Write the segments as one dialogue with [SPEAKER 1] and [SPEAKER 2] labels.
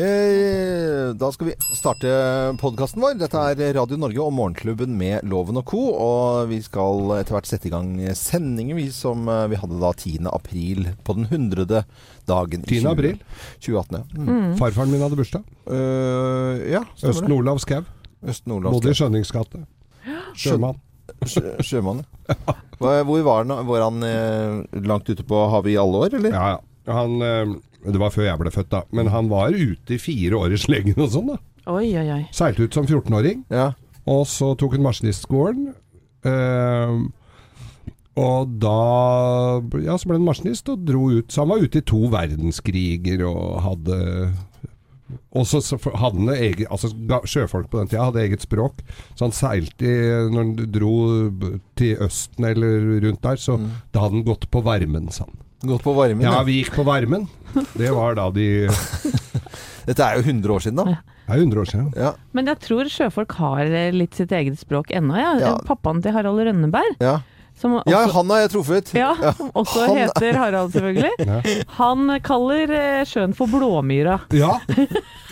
[SPEAKER 1] Eh, Da skal vi starte podkasten vår. Dette er Radio Norge og Morgenklubben med Loven og co. Og vi skal etter hvert sette i gang sendingen vi som eh, vi hadde da 10. april på den 100. dagen. i
[SPEAKER 2] 10. april.
[SPEAKER 1] 2018. ja. Mm.
[SPEAKER 3] Mm.
[SPEAKER 2] Farfaren min hadde bursdag.
[SPEAKER 1] Uh, ja,
[SPEAKER 2] Østen. Olav Skau. Bodde i Skjønnings gate. Sjømann.
[SPEAKER 1] sjø- sjømann. ja. Hvor var han? Var han langt ute på havet i alle år, eller?
[SPEAKER 2] Ja, ja. Han, det var før jeg ble født, da. Men han var ute i fire år i slengen og sånn, da.
[SPEAKER 3] Oi, oi, oi.
[SPEAKER 2] Seilte ut som 14-åring.
[SPEAKER 1] Ja.
[SPEAKER 2] Og så tok han maskinistskolen. Eh, og da Ja, så ble han maskinist og dro ut. Så han var ute i to verdenskriger og hadde og så så hadde han eget, altså Sjøfolk på den tida hadde eget språk. Så han seilte i, Når han dro til Østen eller rundt der, så da hadde han gått på varmen, sa han.
[SPEAKER 1] Gått på varmen.
[SPEAKER 2] Ja, vi gikk på varmen. Det var da de
[SPEAKER 1] Dette er jo 100 år siden, da.
[SPEAKER 2] Det er 100 år siden.
[SPEAKER 1] Ja.
[SPEAKER 3] Men jeg tror sjøfolk har eh, litt sitt eget språk ennå, ja.
[SPEAKER 1] Ja.
[SPEAKER 3] Pappaen til Harald Rønneberg,
[SPEAKER 1] Ja.
[SPEAKER 3] Også,
[SPEAKER 1] ja, han har jeg truffet.
[SPEAKER 3] ja, som også
[SPEAKER 1] Han-
[SPEAKER 3] heter Harald, selvfølgelig.
[SPEAKER 2] Ja.
[SPEAKER 3] Han kaller eh, sjøen for Blåmyra.
[SPEAKER 2] Ja,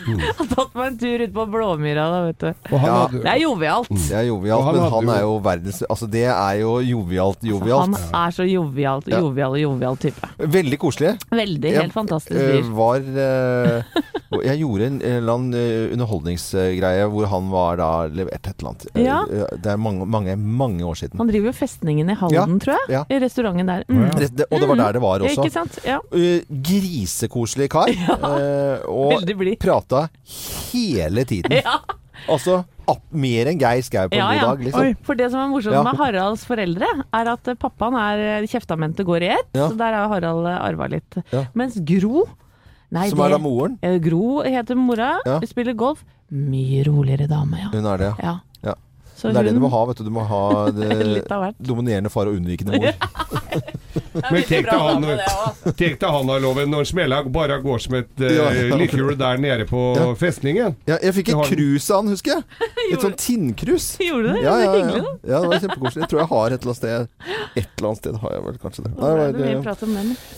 [SPEAKER 3] Har tatt meg en tur ut på Blåmyra, da, vet du.
[SPEAKER 1] Ja.
[SPEAKER 2] hadde
[SPEAKER 3] Det er jovialt.
[SPEAKER 1] Det er jovialt,
[SPEAKER 2] han
[SPEAKER 1] men han er jo verdens Altså, det er jo jovialt, jovialt Han
[SPEAKER 3] er så jovialt, jovial og jovial type.
[SPEAKER 1] Veldig koselig.
[SPEAKER 3] Veldig, helt fantastisk
[SPEAKER 1] eh,
[SPEAKER 3] fyr.
[SPEAKER 1] var eh, Jeg gjorde en, en eller annen eh, underholdningsgreie hvor han var da levert et eller annet. Eh,
[SPEAKER 3] Ja.
[SPEAKER 1] eh, Det er mange, mange, mange år siden.
[SPEAKER 3] Han driver jo Festningen i Halden, tror jeg.
[SPEAKER 1] Ja.
[SPEAKER 3] I restauranten der. Mm.
[SPEAKER 2] ja.
[SPEAKER 1] Og det var der det var
[SPEAKER 3] Ja,
[SPEAKER 1] også.
[SPEAKER 3] Ikke sant? Ja.
[SPEAKER 1] Grisekoselig kar. og prata hele tiden.
[SPEAKER 3] Ja.
[SPEAKER 1] Altså mer enn Geir Skau på en
[SPEAKER 3] Ja,
[SPEAKER 1] god dag, liksom.
[SPEAKER 3] Oi, for det som er morsomt
[SPEAKER 1] Ja.
[SPEAKER 3] med Haralds foreldre, er at pappaen er kjeftamentet går i ett,
[SPEAKER 1] Ja.
[SPEAKER 3] så der har Harald arva litt.
[SPEAKER 1] Ja.
[SPEAKER 3] Mens Gro Nei,
[SPEAKER 1] Som
[SPEAKER 3] det,
[SPEAKER 1] er da moren.
[SPEAKER 3] eh, Gro heter mora,
[SPEAKER 1] Ja.
[SPEAKER 3] spiller golf. Mye roligere dame, ja.
[SPEAKER 1] Hun er det, ja.
[SPEAKER 3] ja. Så
[SPEAKER 1] Det er det du må ha, vet du. Du må ha dominerende far og unnvikende mor.
[SPEAKER 2] Men tenk deg han, tenk deg han har loven når smella bare går som et uh,
[SPEAKER 1] Ja, ja.
[SPEAKER 2] lykkehjul der nede på
[SPEAKER 1] Ja.
[SPEAKER 2] festningen.
[SPEAKER 1] Ja, jeg fikk et krus av han, husker jeg. Et sånn tinnkrus.
[SPEAKER 3] Gjorde du det?
[SPEAKER 1] Ja,
[SPEAKER 3] det
[SPEAKER 1] ja, ja. ja, det var kjempekoselig. Jeg tror jeg har et eller annet sted Et eller annet sted har jeg vel kanskje det. Nei,
[SPEAKER 3] det
[SPEAKER 1] det var,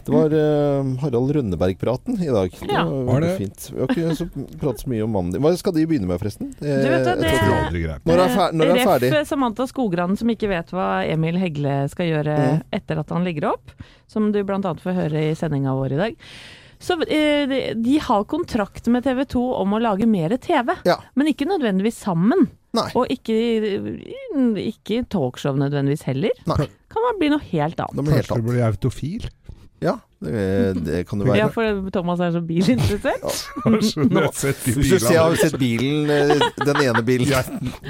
[SPEAKER 1] det var uh, Harald Rønneberg-praten i dag. Det var
[SPEAKER 2] Var det?
[SPEAKER 1] fint. Vi har ikke pratet så mye om mannen din. Hva skal de begynne med, forresten?
[SPEAKER 3] Du vet
[SPEAKER 1] Jeg
[SPEAKER 3] det-
[SPEAKER 2] Det er.
[SPEAKER 1] Når er, fer når er
[SPEAKER 3] Ref
[SPEAKER 1] ferdig?
[SPEAKER 3] Samantha Skogran som ikke vet hva Emil Hegle skal gjøre
[SPEAKER 1] Mm.
[SPEAKER 3] etter at han ligger opp, som du bl.a. får høre i sendinga vår i dag. Så eh, de- har kontrakt med TV 2 om å lage mer TV,
[SPEAKER 1] Ja.
[SPEAKER 3] men ikke nødvendigvis sammen.
[SPEAKER 1] Nei.
[SPEAKER 3] Og ikke, ikke talkshow nødvendigvis heller.
[SPEAKER 1] Nei.
[SPEAKER 3] Kan man bli noe helt annet.
[SPEAKER 2] Kanskje du blir autofil?
[SPEAKER 1] Ja, det, det kan det
[SPEAKER 3] Ja,
[SPEAKER 1] være.
[SPEAKER 3] for Thomas er så bilinteressert.
[SPEAKER 2] Ja.
[SPEAKER 1] Hvis du ser, har sett bilen, eh, den ene bilen
[SPEAKER 2] Ja,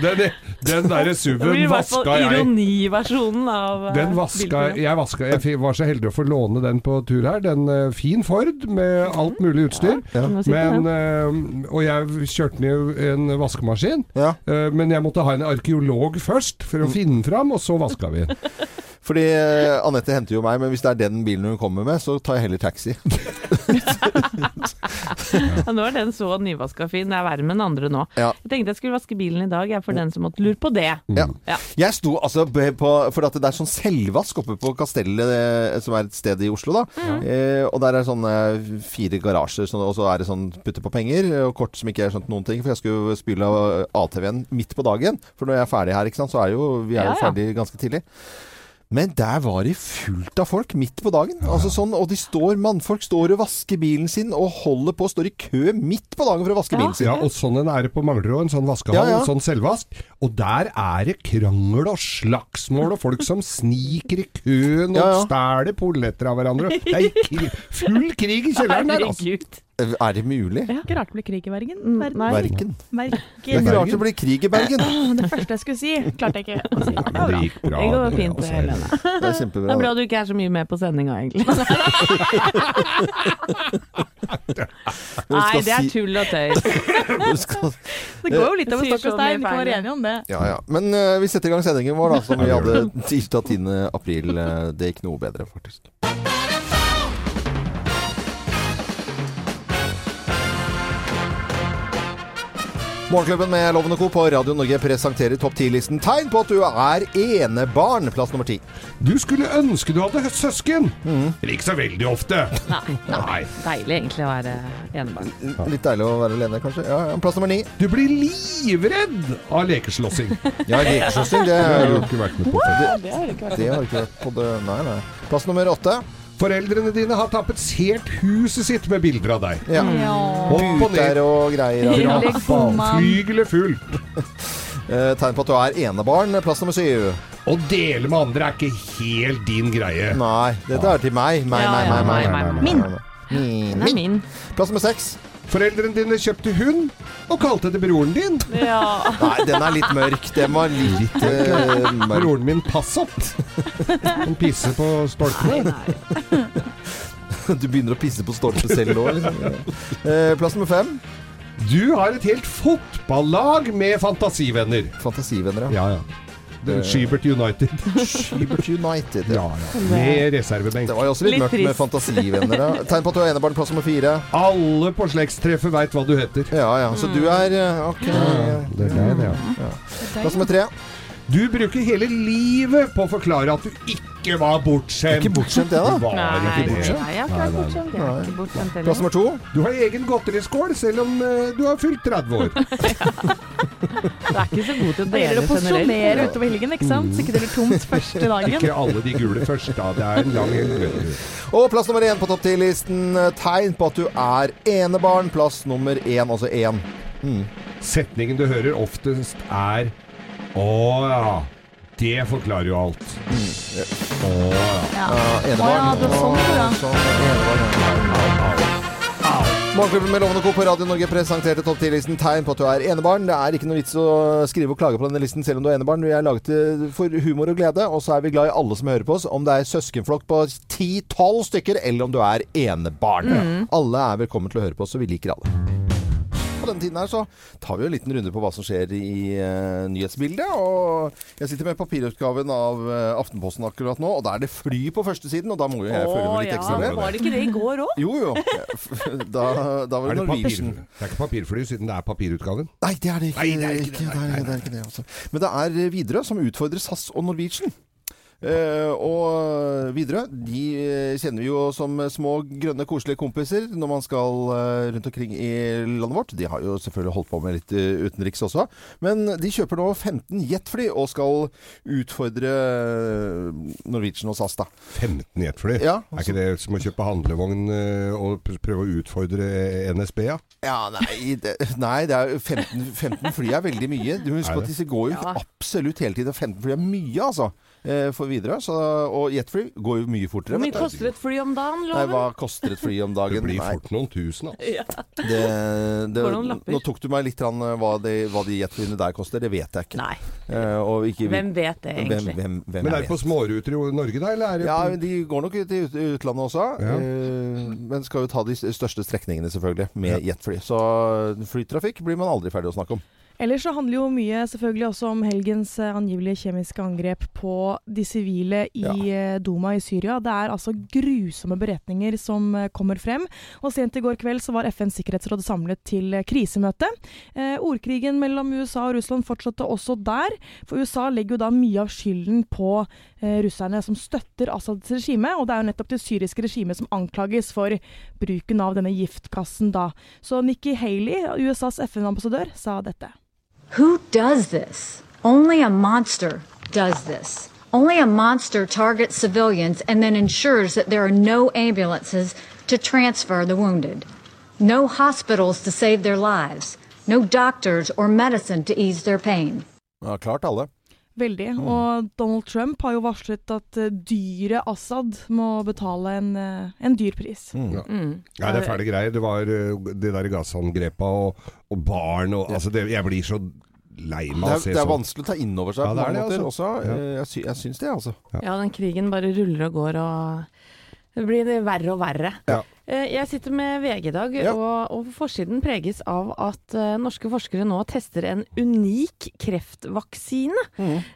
[SPEAKER 2] den, den derre SUV-en vaska jeg.
[SPEAKER 3] ironiversjonen av eh,
[SPEAKER 2] Den vaska
[SPEAKER 3] bilprogrammet.
[SPEAKER 2] jeg vaska, Jeg var så heldig å få låne den på tur her. Den eh, fin Ford med alt mulig utstyr.
[SPEAKER 1] Ja.
[SPEAKER 2] Men, og jeg kjørte den i en vaskemaskin.
[SPEAKER 1] Ja,
[SPEAKER 2] eh, men jeg måtte ha en arkeolog først for å finne den fram, og så vaska vi den.
[SPEAKER 1] fordi eh, Anette henter jo meg, men hvis det er den bilen hun kommer med, så tar jeg heller taxi.
[SPEAKER 3] Ja, nå er den så nyvaska fin. Det er verre med den andre nå.
[SPEAKER 1] Ja.
[SPEAKER 3] Jeg tenkte jeg skulle vaske bilen i dag, jeg, for den som måtte lure på det.
[SPEAKER 1] Ja.
[SPEAKER 3] Ja.
[SPEAKER 1] Jeg sto altså på For at det er sånn selvvask oppe på Kastellet, eh, som er et sted i Oslo, da. Eh, og der er sånne fire garasjer, sånn, og så er det sånn putte på penger, og kort som ikke er skjønt noen ting. For jeg skulle spyle ATV-en midt på dagen. For når jeg er ferdig her, ikke sant, så er jo vi er jo
[SPEAKER 3] Ja, ja.
[SPEAKER 1] ferdig ganske tidlig. Men der var det fullt av folk midt på dagen. Altså sånn, og de står, mannfolk står og vasker bilen sin og holder på, står i kø midt på dagen for å vaske
[SPEAKER 3] Ja.
[SPEAKER 1] bilen sin.
[SPEAKER 2] Ja, og sånn en er det på Manglerud, en sånn vaskehall,
[SPEAKER 1] Ja, ja.
[SPEAKER 2] en sånn selvvask. Og der er det krangel og slagsmål og folk som sniker i køen og
[SPEAKER 1] Ja, ja.
[SPEAKER 2] stjeler polletter av hverandre. Det er full krig i kjelleren der, altså.
[SPEAKER 1] Eh, Er det mulig?
[SPEAKER 4] Ikke rart det blir krig i Bergen.
[SPEAKER 3] Mm,
[SPEAKER 4] Ver-
[SPEAKER 3] nei.
[SPEAKER 1] Verken. Det er ikke rart det blir krig i Bergen.
[SPEAKER 4] Det første jeg skulle si, klarte jeg ikke å si. Det var
[SPEAKER 2] det gikk bra.
[SPEAKER 3] Det går
[SPEAKER 2] det,
[SPEAKER 3] fint,
[SPEAKER 2] det,
[SPEAKER 3] Helene.
[SPEAKER 1] Det er
[SPEAKER 3] Det
[SPEAKER 1] kjempebra.
[SPEAKER 3] er bra du ikke er så mye med på sendinga, egentlig. Nei, det er tull og tøys.
[SPEAKER 4] Det går jo litt over stokk og stein, vi kan være enige om det.
[SPEAKER 1] Ja, ja. Men uh, vi setter i gang sendingen vår, da, som vi
[SPEAKER 2] Ja,
[SPEAKER 1] hadde tirsdag 10. april. Eh, det gikk noe bedre, faktisk. Morgenklubben med Loven og Co. på Radio Norge presenterer topp 10-listen tegn på at du er enebarn. Plass nummer ti.
[SPEAKER 2] Du skulle ønske du hadde søsken.
[SPEAKER 1] Mm.
[SPEAKER 2] Eller ikke så veldig ofte.
[SPEAKER 3] Nei,
[SPEAKER 2] Nei.
[SPEAKER 3] Deilig egentlig å være enebarn.
[SPEAKER 1] Litt deilig å være alene, kanskje. Ja, ja. Plass nummer ni.
[SPEAKER 2] Du blir livredd av lekeslåssing.
[SPEAKER 1] Ja, lekeslåssing, det,
[SPEAKER 2] har
[SPEAKER 1] er
[SPEAKER 2] du ikke vært med på Det,
[SPEAKER 3] det har du ikke
[SPEAKER 1] vært på det Nei, nei. Plass nummer åtte.
[SPEAKER 2] Foreldrene dine har tapetsert huset sitt med bilder av deg.
[SPEAKER 1] Ja.
[SPEAKER 2] Opp og
[SPEAKER 1] Puter
[SPEAKER 2] ned.
[SPEAKER 1] og greier. Ja.
[SPEAKER 2] Flygelet fullt.
[SPEAKER 1] Eh, Tegn på at du er enebarn. Plass nummer syv.
[SPEAKER 2] Å dele med andre er ikke helt din greie.
[SPEAKER 1] Nei, dette er til meg. Meg, meg, meg,
[SPEAKER 4] Min.
[SPEAKER 3] min.
[SPEAKER 1] Plass nummer seks.
[SPEAKER 2] Foreldrene dine kjøpte hund og kalte det broren din.
[SPEAKER 3] Ja.
[SPEAKER 1] Nei, den er litt mørk. Den var litt uh, mørk.
[SPEAKER 2] Broren min pass opp. Han pisser på stolpene.
[SPEAKER 1] Du begynner å pisse på stolpe selv nå, liksom. Eh, Plass nummer fem.
[SPEAKER 2] Du har et helt fotballag med fantasivenner.
[SPEAKER 1] Fantasivenner, ja.
[SPEAKER 2] Ja, ja. Det er Skybert United.
[SPEAKER 1] Skybert United. Ja.
[SPEAKER 2] Ja, ja. Med reservebenk.
[SPEAKER 1] Det var jo også litt,
[SPEAKER 3] Litt
[SPEAKER 1] mørkt med
[SPEAKER 3] trist.
[SPEAKER 1] fantasivenner. Ja. Tegn på at du er enebarn. Plass nummer fire.
[SPEAKER 2] Alle på slektstreffet veit hva du heter.
[SPEAKER 1] Ja, ja. Så du er Ok.
[SPEAKER 2] Ja, Det er deg, det, ja.
[SPEAKER 1] Plass nummer tre.
[SPEAKER 2] Du bruker hele livet på å forklare at du ikke var bortskjemt.
[SPEAKER 1] Ikke bortskjemt, det, da.
[SPEAKER 2] Var
[SPEAKER 3] Nei,
[SPEAKER 2] ikke det.
[SPEAKER 3] nei, jeg er ikke bortskjemt. Jeg er ikke bortskjemt
[SPEAKER 1] Plass nummer to.
[SPEAKER 2] Du har egen godteriskål selv om uh, du har fylt 30 år.
[SPEAKER 3] Du er ikke så god til å
[SPEAKER 4] dele gjelder det
[SPEAKER 3] dele
[SPEAKER 4] å
[SPEAKER 3] generelt.
[SPEAKER 4] utover helgen, ikke sant? Så ikke det blir tomt første dagen.
[SPEAKER 2] Ikke alle de gule først, da. Det er en lang helg.
[SPEAKER 1] Og plass nummer én på topp ti-listen. Tegn på at du er enebarn. Plass nummer én, altså én. Mm.
[SPEAKER 2] Setningen du hører oftest er Å ja. Det forklarer jo alt. Å ja.
[SPEAKER 1] Enebarn.
[SPEAKER 4] Å ja, det var sånn, ja.
[SPEAKER 1] Sånn, enebarn. Morgenklubben med Lovende Co. på Radio Norge presenterte topp 10-listen tegn på at du er enebarn. Det er ikke noe vits å skrive og klage på denne listen selv om du er enebarn. Vi er laget for humor og glede, og så er vi glad i alle som hører på oss. Om det er søskenflokk på 10-12 stykker, eller om du er enebarn. Alle er velkommen til å høre på oss, og vi liker alle. På denne tiden her så tar vi jo en liten runde på hva som skjer i uh, nyhetsbildet. Og jeg sitter med papirutgaven av uh, Aftenposten akkurat nå, og da er det fly på førstesiden, og da må jo jeg følge med litt ekstra med.
[SPEAKER 3] var det ikke det i går òg?
[SPEAKER 1] Jo, jo. Da, da var
[SPEAKER 2] Er
[SPEAKER 1] det
[SPEAKER 2] det,
[SPEAKER 1] Norwegian.
[SPEAKER 2] det er ikke papirfly, siden det er papirutgaven.
[SPEAKER 1] Nei, det er det ikke.
[SPEAKER 2] Nei, det er det.
[SPEAKER 1] Det er det altså. Men det er Widerøe som utfordrer SAS og Norwegian. Eh, og videre, de eh, kjenner vi jo som små, grønne, koselige kompiser når man skal eh, rundt omkring i landet vårt. De har jo selvfølgelig holdt på med litt utenriks også. Men de kjøper nå 15 jetfly og skal utfordre Norwegian og SAS, da.
[SPEAKER 2] 15 jetfly.
[SPEAKER 1] Ja,
[SPEAKER 2] Er ikke det som å kjøpe handlevogn og pr- prøve å utfordre NSB, ja?
[SPEAKER 1] Ja, nei, det, nei, det er 15, 15 fly er veldig mye. Du må huske på
[SPEAKER 2] det?
[SPEAKER 1] at disse går jo
[SPEAKER 3] Ja.
[SPEAKER 1] absolutt hele tiden. 15 fly er mye, altså, for videre. Så, og jetfly går jo mye fortere.
[SPEAKER 3] Hvor mye koster et fly om dagen,
[SPEAKER 1] Nei, hva koster et fly om
[SPEAKER 2] Det blir fort noen tusen, altså.
[SPEAKER 1] det, det,
[SPEAKER 3] noen
[SPEAKER 1] nå tok du meg litt grann, eh, hva, de, hva de jetflyene der koster. Det vet jeg ikke.
[SPEAKER 3] Nei,
[SPEAKER 1] Eh, og ikke,
[SPEAKER 3] hvem vet det egentlig?
[SPEAKER 1] hvem, hvem
[SPEAKER 2] Men er det på småruter i Norge, da? Eller er det
[SPEAKER 1] Ja,
[SPEAKER 2] på
[SPEAKER 1] de går nok ut i ut- utlandet også.
[SPEAKER 2] Ja.
[SPEAKER 1] Eh, men skal jo ta de største strekningene, selvfølgelig, med jetfly. Så flytrafikk blir man aldri ferdig å snakke om.
[SPEAKER 4] Ellers så handler jo mye selvfølgelig også om helgens eh, angivelige kjemiske angrep på de sivile i ja. Duma i Syria. Det er altså grusomme beretninger som eh, kommer frem. Og sent i går kveld så var FNs sikkerhetsråd samlet til eh, krisemøte. Eh, ordkrigen mellom USA og Russland fortsatte også der. For USA legger jo da mye av skylden på eh, russerne som støtter Assads regime. Og det er jo nettopp det syriske regimet som anklages for bruken av denne giftkassen da. Så Nikki Haley, USAs FN-ambassadør, sa dette.
[SPEAKER 5] Who does this? Only a monster does this. Only a monster targets civilians and then ensures that there are no ambulances to transfer the wounded, no hospitals to save their lives, no doctors or medicine to ease their pain.
[SPEAKER 1] Ja, klart alle.
[SPEAKER 4] Veldig. Og Donald Trump har jo varslet at eh, dyret Assad må betale en, eh, en dyr pris.
[SPEAKER 2] Ja.
[SPEAKER 3] Mm.
[SPEAKER 2] Ja, det er fæle greier. Det var de det der gassangrepa og, og barn og Altså, det, jeg blir så lei
[SPEAKER 1] Det
[SPEAKER 2] meg av
[SPEAKER 1] er,
[SPEAKER 2] å se
[SPEAKER 1] det er vanskelig å ta inn over seg
[SPEAKER 2] Ja,
[SPEAKER 1] på
[SPEAKER 2] det er
[SPEAKER 1] mange
[SPEAKER 2] det,
[SPEAKER 1] måter
[SPEAKER 2] altså.
[SPEAKER 1] også.
[SPEAKER 2] Ja.
[SPEAKER 1] Eh, Jeg, sy jeg syns det, altså.
[SPEAKER 3] Ja, den krigen bare ruller og går, og det blir verre og verre.
[SPEAKER 2] Ja.
[SPEAKER 3] Eh, Jeg sitter med VG i dag,
[SPEAKER 1] Ja.
[SPEAKER 3] og, og forsiden preges av at uh, norske forskere nå tester en unik kreftvaksine.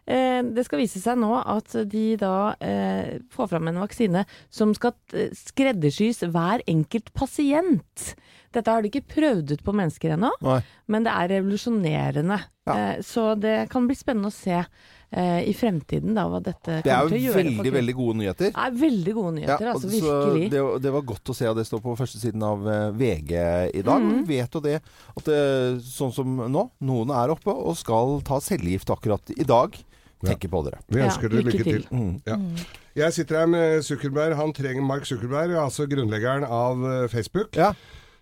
[SPEAKER 3] Eh, det skal vise seg nå at de da uh, får fram en vaksine som skal skreddersys hver enkelt pasient. Dette har de ikke prøvd ut på mennesker ennå, men det er revolusjonerende.
[SPEAKER 1] Ja.
[SPEAKER 3] Så det kan bli spennende å se i fremtiden da, hva dette
[SPEAKER 1] Det er
[SPEAKER 3] kommer til å
[SPEAKER 1] jo
[SPEAKER 3] Det
[SPEAKER 1] veldig,
[SPEAKER 3] jo
[SPEAKER 1] veldig gode nyheter.
[SPEAKER 3] Det er veldig gode nyheter,
[SPEAKER 1] Ja,
[SPEAKER 3] altså virkelig.
[SPEAKER 1] Det, det var godt å se, at det står på første siden av eh, VG i dag.
[SPEAKER 3] Mm.
[SPEAKER 1] Vi vet jo det at det, sånn som nå, noen er oppe og skal ta cellegift akkurat i dag. Tenker på dere.
[SPEAKER 2] Vi ønsker dere
[SPEAKER 3] lykke
[SPEAKER 2] lykke til.
[SPEAKER 3] til.
[SPEAKER 1] Mm.
[SPEAKER 2] Ja. Jeg sitter her med Zuckerberg. Han trenger Mark Zuckerberg, altså grunnleggeren av eh, Facebook.
[SPEAKER 1] Ja.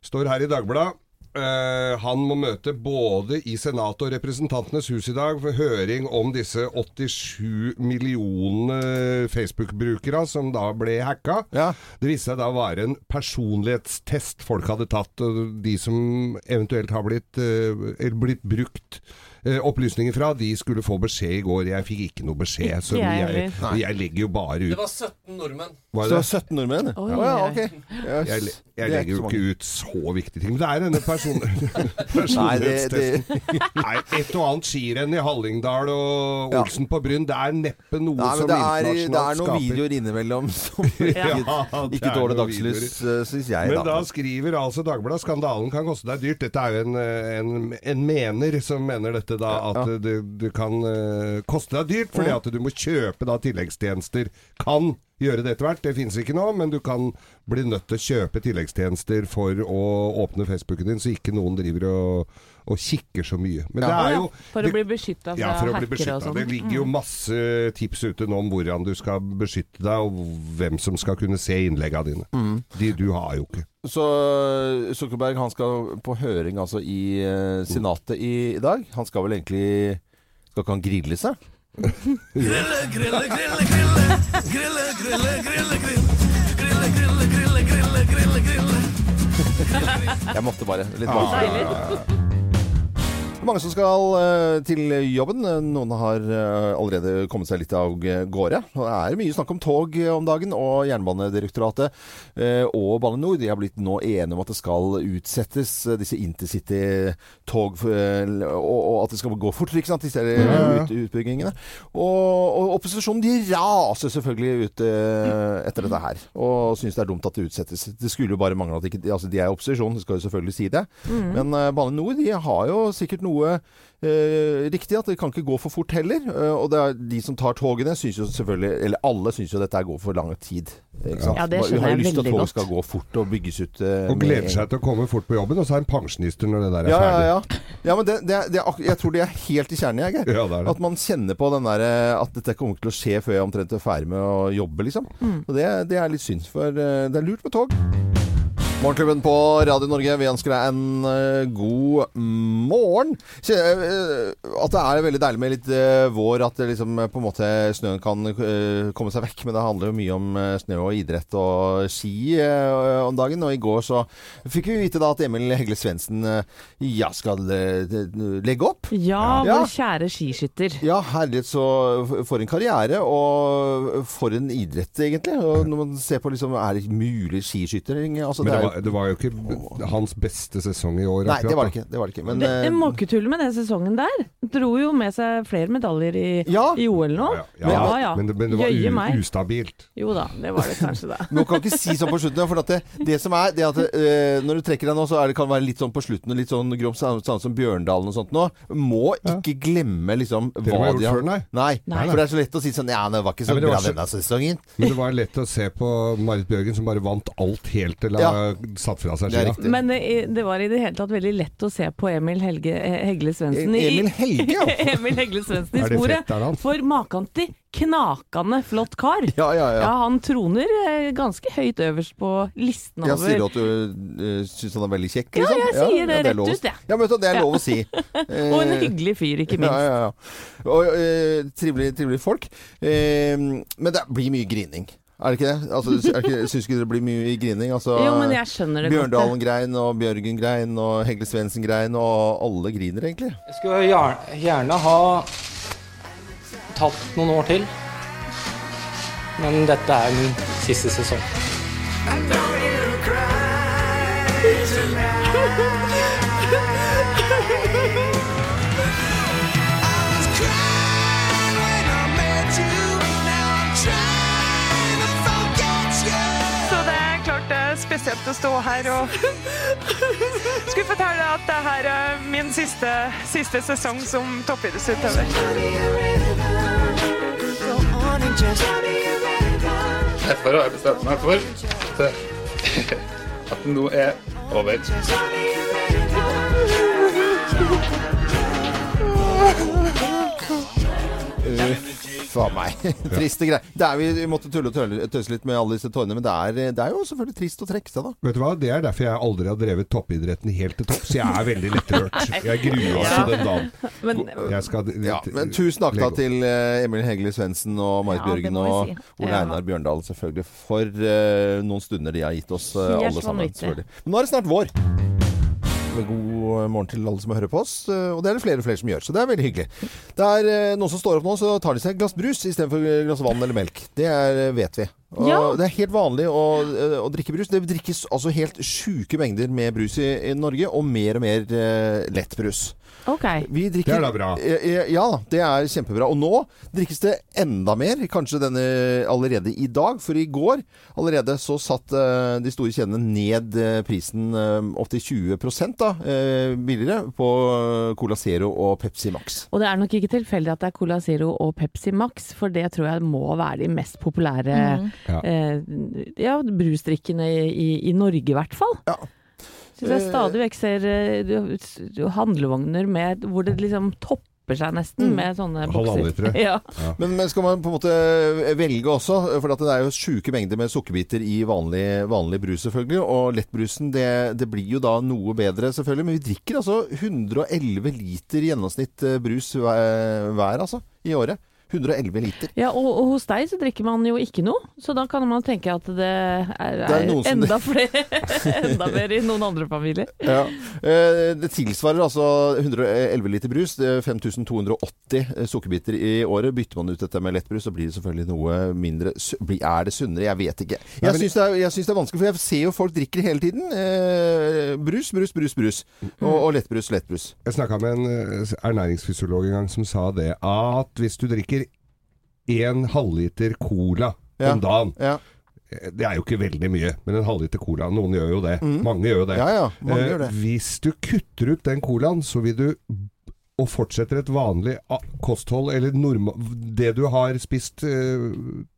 [SPEAKER 2] Står her i Dagbladet. Eh, han må møte både i Senatet og Representantenes hus i dag for høring om disse 87 millionene Facebook-brukere som da ble hacka.
[SPEAKER 1] Ja.
[SPEAKER 2] Det viste seg da å være en personlighetstest folk hadde tatt. De som eventuelt har blitt, eller blitt brukt opplysninger fra, de skulle få beskjed i går. Jeg fikk ikke noe beskjed. Så
[SPEAKER 3] jeg
[SPEAKER 2] jeg, jeg legger jo bare ut Det
[SPEAKER 6] var 17 nordmenn.
[SPEAKER 2] Var
[SPEAKER 1] Så
[SPEAKER 2] det?
[SPEAKER 1] var 17 nordmenn?
[SPEAKER 3] Oi,
[SPEAKER 1] Å ja, ok. Yes.
[SPEAKER 2] Jeg, jeg
[SPEAKER 1] er
[SPEAKER 2] legger jo ikke ut så viktige ting. Men det er denne person personlighetstesten. Nei, et og annet skirenn i Hallingdal og Olsen på Bryn, det er neppe noe
[SPEAKER 1] nei,
[SPEAKER 2] som
[SPEAKER 1] internasjonalt skaper det er noen
[SPEAKER 2] skaper
[SPEAKER 1] videoer innimellom som ikke,
[SPEAKER 2] Ja, det
[SPEAKER 1] ikke
[SPEAKER 2] er
[SPEAKER 1] tåler dagslys, syns jeg.
[SPEAKER 2] Men da
[SPEAKER 1] da.
[SPEAKER 2] skriver altså Dagbladet skandalen kan koste deg dyrt. Dette er jo en, eh, en, en mener som mener dette da, at
[SPEAKER 1] Ja.
[SPEAKER 2] det, det kan uh, koste deg dyrt, fordi at du må kjøpe da tilleggstjenester. Kan gjøre det etter hvert, det finnes ikke nå, men du kan bli nødt til å kjøpe tilleggstjenester for å åpne Facebooken din, så ikke noen driver og, og kikker så mye. Men det er jo
[SPEAKER 3] for å bli beskytta fra
[SPEAKER 2] ja, for å bli
[SPEAKER 3] hackere og sånn.
[SPEAKER 2] Det ligger jo masse tips ute nå om hvordan du skal beskytte deg, og hvem som skal kunne se innleggene dine.
[SPEAKER 1] Mm.
[SPEAKER 2] De du har jo ikke.
[SPEAKER 1] Så Zuckerberg han skal på høring altså i uh, Senatet i, i dag. Han skal vel egentlig Skal ikke han grille seg?
[SPEAKER 6] Grille, grille, grille, grille. Grille, grille, grille, grille. Grille, grille, grille, grille, grille, grille.
[SPEAKER 1] Jeg måtte bare. Litt
[SPEAKER 2] Ja,
[SPEAKER 1] ja,
[SPEAKER 3] Deilig.
[SPEAKER 1] Mange som skal eh, til jobben. Noen har eh, allerede kommet seg litt av gårde. Det er mye snakk om tog eh, om dagen, og Jernbanedirektoratet og Bane NOR de har blitt nå enige om at det skal utsettes, disse intercity-tog, og, at det skal gå fortere, ikke sant, disse ut, utbyggingene. Og, og opposisjonen de raser selvfølgelig ut etter dette her, og syns det er dumt at det utsettes. Det skulle jo bare mangle at ikke, altså de er opposisjon, de skal jo selvfølgelig si det. Men eh, Bane NOR de har jo sikkert noe eh, riktig, at det kan ikke gå for fort heller. Eh, og det er de som tar togene, syns jo selvfølgelig Eller alle syns jo dette går for lang tid. Ikke sant?
[SPEAKER 3] Ja, det
[SPEAKER 1] Vi
[SPEAKER 3] skjønner
[SPEAKER 1] har jo
[SPEAKER 3] jeg
[SPEAKER 1] lyst til at
[SPEAKER 3] toget
[SPEAKER 1] tog skal gå fort og bygges ut. eh,
[SPEAKER 2] Og gleder seg til å komme fort på jobben, og så er en pensjonister når det der er
[SPEAKER 1] ja, ja,
[SPEAKER 2] ferdig.
[SPEAKER 1] ja. ja men det, det, det, jeg tror det er helt i kjernen, jeg. Geir.
[SPEAKER 2] Ja, det er det.
[SPEAKER 1] At man kjenner på den der, eh, at dette kommer til å skje før jeg omtrent er ferdig med å jobbe, liksom. Og det, det er litt synd, for eh, det er lurt med tog. Morgenklubben på Radio Norge, vi ønsker deg en uh, god morgen. Kje- uh, at det er veldig deilig med litt uh, vår, at det liksom eh, på en måte snøen kan eh, komme seg vekk. Men det handler jo mye om eh, snø og idrett og ski eh, om dagen. Og i går så fikk vi vite da at Emil Hegle Svendsen eh, ja, skal eh, legge opp.
[SPEAKER 3] Ja,
[SPEAKER 1] Ja.
[SPEAKER 3] vår kjære skiskytter.
[SPEAKER 1] Ja, herlighet, så for en karriere, og for en idrett, egentlig. Og når man ser på liksom, er det mulig skiskytter? Altså,
[SPEAKER 2] Men det
[SPEAKER 1] er jo-
[SPEAKER 2] var, det var jo ikke hans beste sesong i år.
[SPEAKER 1] Nei,
[SPEAKER 2] akkurat,
[SPEAKER 1] det var det ikke. Det var det ikke. Men
[SPEAKER 3] Det,
[SPEAKER 1] eh,
[SPEAKER 3] det må ikke tulle med den sesongen der. Dro jo med seg flere medaljer i,
[SPEAKER 1] Ja.
[SPEAKER 3] i OL nå.
[SPEAKER 2] Ja, ja,
[SPEAKER 3] ja, ja.
[SPEAKER 2] Men, det, men det var u, ustabilt.
[SPEAKER 3] Jo da, det var det kanskje da.
[SPEAKER 1] Man kan ikke si sånn på slutten. For at det, det som er, det at eh, når du trekker deg nå, så er det, kan det være litt sånn på slutten, litt sånn grovt sånn, sånn som Bjørndalen og sånt nå. Må ikke glemme liksom hva de har gjort
[SPEAKER 2] før, nei?
[SPEAKER 1] Nei,
[SPEAKER 3] Nei.
[SPEAKER 1] For det er så lett å si sånn Ja, det var ikke så bra
[SPEAKER 2] så-
[SPEAKER 1] denne sesongen.
[SPEAKER 2] Men det var lett å se på Marit Bjørgen som bare vant alt helt til hun
[SPEAKER 1] Ja.
[SPEAKER 2] Satt fra seg skia.
[SPEAKER 3] Men det, det var i det hele tatt veldig lett å se på Emil Helge, Hegle Svendsen i
[SPEAKER 1] Emil Helge, ja.
[SPEAKER 3] Emil Hegle Svendsen i sporet. For maken til knakende flott kar.
[SPEAKER 1] Ja, ja, ja.
[SPEAKER 3] Ja, han troner eh, ganske høyt øverst på listen
[SPEAKER 1] over
[SPEAKER 3] over
[SPEAKER 1] sier du at du uh, syns han er veldig kjekk?
[SPEAKER 3] Ja,
[SPEAKER 1] liksom?
[SPEAKER 3] jeg sier det rett ut, jeg.
[SPEAKER 1] Ja, men det er lov å si.
[SPEAKER 3] Og en
[SPEAKER 1] Eh,
[SPEAKER 3] hyggelig fyr, ikke minst.
[SPEAKER 1] Ja, ja, ja. Og uh, trivelige, trivelig folk. Uh, men det blir mye grining. Er det ikke det? Altså, er det ikke, syns ikke det blir mye grining? Altså,
[SPEAKER 3] Jo, men jeg skjønner det godt.
[SPEAKER 1] Bjørndalen grein, og Bjørgen grein, og Hegle Svendsen grein, og alle griner egentlig.
[SPEAKER 7] Jeg skulle gjerne, gjerne ha tatt noen år til. Men dette er min siste sesong.
[SPEAKER 8] Spesielt å stå her og skulle fortelle at det her er min siste, siste sesong som toppidrettsutøver.
[SPEAKER 9] Derfor har jeg bestemt meg for at, at nå er over.
[SPEAKER 1] Uff a meg. Triste greier. Det er, vi, vi måtte tulle og tøyse litt med alle disse tårene, men det er, det er jo selvfølgelig trist å trekke seg, da.
[SPEAKER 2] Vet du hva, Det er derfor jeg aldri har drevet toppidretten helt til topps. Jeg er veldig lettrørt. Jeg gruer meg til den dagen.
[SPEAKER 3] Men
[SPEAKER 2] Jeg skal
[SPEAKER 1] Ja, men tusen takk da til eh, Emil Hegeli Svendsen og Marit
[SPEAKER 4] Ja,
[SPEAKER 1] Bjørgen og
[SPEAKER 4] si.
[SPEAKER 1] Ole
[SPEAKER 3] Ja.
[SPEAKER 1] Einar Bjørndal selvfølgelig for uh, noen stunder de har gitt oss
[SPEAKER 3] uh,
[SPEAKER 1] alle sammen. Men nå er det snart vår. God morgen til alle som hører på oss. eh, Og det er det flere og flere som gjør, så det er veldig hyggelig. Det er eh, noen som står opp nå, så tar de seg et glass brus istedenfor et glass vann eller melk. Det er, eh, vet vi.
[SPEAKER 3] Ja.
[SPEAKER 1] Det er helt vanlig å, eh, å drikke brus. Det drikkes altså helt sjuke mengder med brus i, i Norge, og mer og mer eh, lettbrus.
[SPEAKER 3] OK.
[SPEAKER 1] Vi drikker,
[SPEAKER 2] Det er da bra.
[SPEAKER 1] Eh, eh, Ja det er kjempebra. Og nå drikkes det enda mer, kanskje denne allerede i dag. For i går allerede så satt eh, de store kjedene ned eh, prisen uh, opptil 20 da, eh, billigere på Cola Zero og Pepsi Max.
[SPEAKER 3] Og det er nok ikke tilfeldig at det er Cola Zero og Pepsi Max, for det tror jeg må være de mest populære
[SPEAKER 2] Ja.
[SPEAKER 3] eh, ja, brusdrikkene i, i, i Norge, i hvert fall.
[SPEAKER 1] Ja.
[SPEAKER 3] Synes jeg stadig vekk ser eh, du- du- handlevogner med, hvor det liksom topper seg nesten
[SPEAKER 1] Mm.
[SPEAKER 3] med sånne
[SPEAKER 2] bukser.
[SPEAKER 3] bokser.
[SPEAKER 2] litre.
[SPEAKER 3] Ja.
[SPEAKER 1] Men, men skal man på en måte velge også, for at det er jo sjuke mengder med sukkerbiter i vanlig, vanlig brus selvfølgelig, og lettbrusen det, det blir jo da noe bedre selvfølgelig, men vi drikker altså 111 liter gjennomsnitt eh, brus hver, hver altså, i året. 111 liter.
[SPEAKER 3] Ja, og, og hos deg så drikker man jo ikke noe, så da kan man tenke at det er,
[SPEAKER 1] Det er
[SPEAKER 3] er
[SPEAKER 1] noen som-
[SPEAKER 3] enda flere, enda mer i noen andre familier.
[SPEAKER 1] Ja. Eh, Det tilsvarer altså 111 liter brus. det er 5280 sukkerbiter i året. Bytter man ut dette med lettbrus, så blir det selvfølgelig noe mindre Er det sunnere? Jeg vet ikke. Jeg syns det, er- det er vanskelig, for jeg ser jo folk drikker hele tiden. Eh, brus, brus, brus, brus. Og, og lettbrus, lettbrus.
[SPEAKER 2] Jeg snakka med en eh, ernæringsfysiolog en gang som sa det at hvis du drikker en halvliter cola
[SPEAKER 1] Ja.
[SPEAKER 2] om dagen
[SPEAKER 1] Ja,
[SPEAKER 2] eh, Det er jo ikke veldig mye, men en halvliter cola Noen gjør jo det. Mange gjør jo det.
[SPEAKER 1] ja. ja mange
[SPEAKER 2] Eh,
[SPEAKER 1] gjør det.
[SPEAKER 2] Hvis du kutter ut den colaen, så vil du og fortsetter et vanlig kosthold, eller norma, det du har spist eh,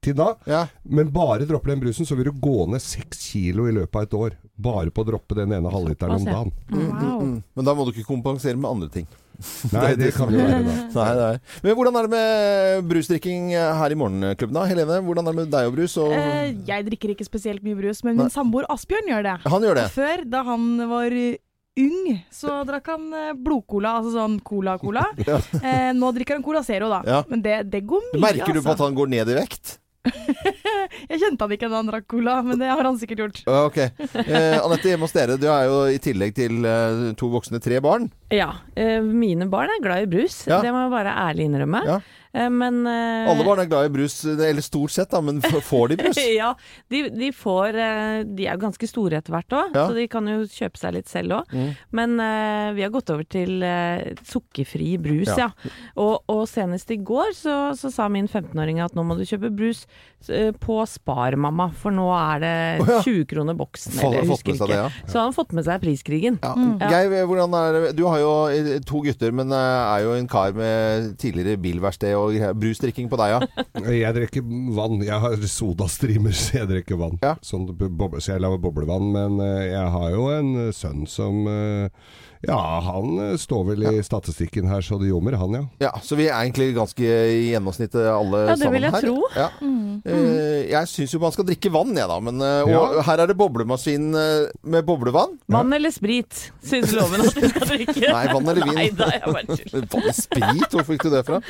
[SPEAKER 2] til da,
[SPEAKER 1] Ja.
[SPEAKER 2] men bare dropper den brusen, så vil du gå ned seks kilo i løpet av et år. Bare på å droppe den ene halvliteren om
[SPEAKER 3] Å, se.
[SPEAKER 2] dagen.
[SPEAKER 1] Mm, mm, mm. Men da må du ikke kompensere med andre ting.
[SPEAKER 2] Nei, det kan jo være da.
[SPEAKER 1] Nei, det er. Men hvordan er det med brusdrikking her i Morgenklubben da? Helene, hvordan er det med deg og brus? Og...
[SPEAKER 4] Eh, jeg drikker ikke spesielt mye brus, men min samboer Asbjørn gjør det.
[SPEAKER 1] Han gjør det.
[SPEAKER 4] Før, da han var eh, ung, så drakk han eh, blodcola, altså sånn cola-cola.
[SPEAKER 1] Ja.
[SPEAKER 4] eh, nå drikker han Cola Zero, da.
[SPEAKER 1] Ja.
[SPEAKER 4] Men det, det går mye,
[SPEAKER 1] Merker du på at
[SPEAKER 4] altså.
[SPEAKER 1] han går ned i vekt?
[SPEAKER 4] Jeg kjente han ikke da han drakk cola, men det har han sikkert gjort.
[SPEAKER 1] Ok. Eh, Anette, hjemme hos dere, du er jo i tillegg til eh, to voksne tre barn.
[SPEAKER 3] Ja, eh, mine barn er glad i brus,
[SPEAKER 1] Ja.
[SPEAKER 3] det må jeg bare ærlig innrømme.
[SPEAKER 1] Ja.
[SPEAKER 3] Eh, men eh,
[SPEAKER 1] Alle barn er glad i brus, eller stort sett, da, men får de brus?
[SPEAKER 3] ja, de, de får eh, De er jo ganske store etter hvert òg,
[SPEAKER 1] Ja.
[SPEAKER 3] så de kan jo kjøpe seg litt selv òg.
[SPEAKER 1] Mm.
[SPEAKER 3] Men vi har gått over til sukkerfri brus,
[SPEAKER 1] Ja.
[SPEAKER 3] ja. Og, og senest i går så, så sa min 15-åring at nå må du kjøpe brus på Spar, mamma, for nå er det 20 kroner boksen. Eller jeg husker ikke.
[SPEAKER 1] det, ja.
[SPEAKER 3] Så han har fått med seg priskrigen.
[SPEAKER 1] Ja.
[SPEAKER 3] Ja.
[SPEAKER 1] Geir, hvordan er det? Du har jo to gutter, men er jo en kar med tidligere bilverksted og greier. brusdrikking på deg, ja?
[SPEAKER 2] Jeg drikker vann. Jeg har sodastreamer, så jeg drikker vann.
[SPEAKER 1] Ja.
[SPEAKER 2] Sånn, boble, så jeg lager boblevann. Men eh, jeg har jo en eh, sønn som eh, Ja, han står vel i statistikken her så det ljommer, han ja.
[SPEAKER 1] Ja, Så vi er egentlig ganske i gjennomsnittet alle sammen her.
[SPEAKER 3] Ja, det vil jeg
[SPEAKER 1] her.
[SPEAKER 3] tro.
[SPEAKER 1] Ja. Eh, jeg syns jo man skal drikke vann, jeg da. Men, eh, og
[SPEAKER 2] Ja.
[SPEAKER 1] her er det boblemaskin eh, med boblevann.
[SPEAKER 3] Vann eller sprit, syns loven at du skal drikke.
[SPEAKER 1] Nei, vann eller vin.
[SPEAKER 3] Nei da.
[SPEAKER 1] Vann og sprit, hvor fikk du det fra?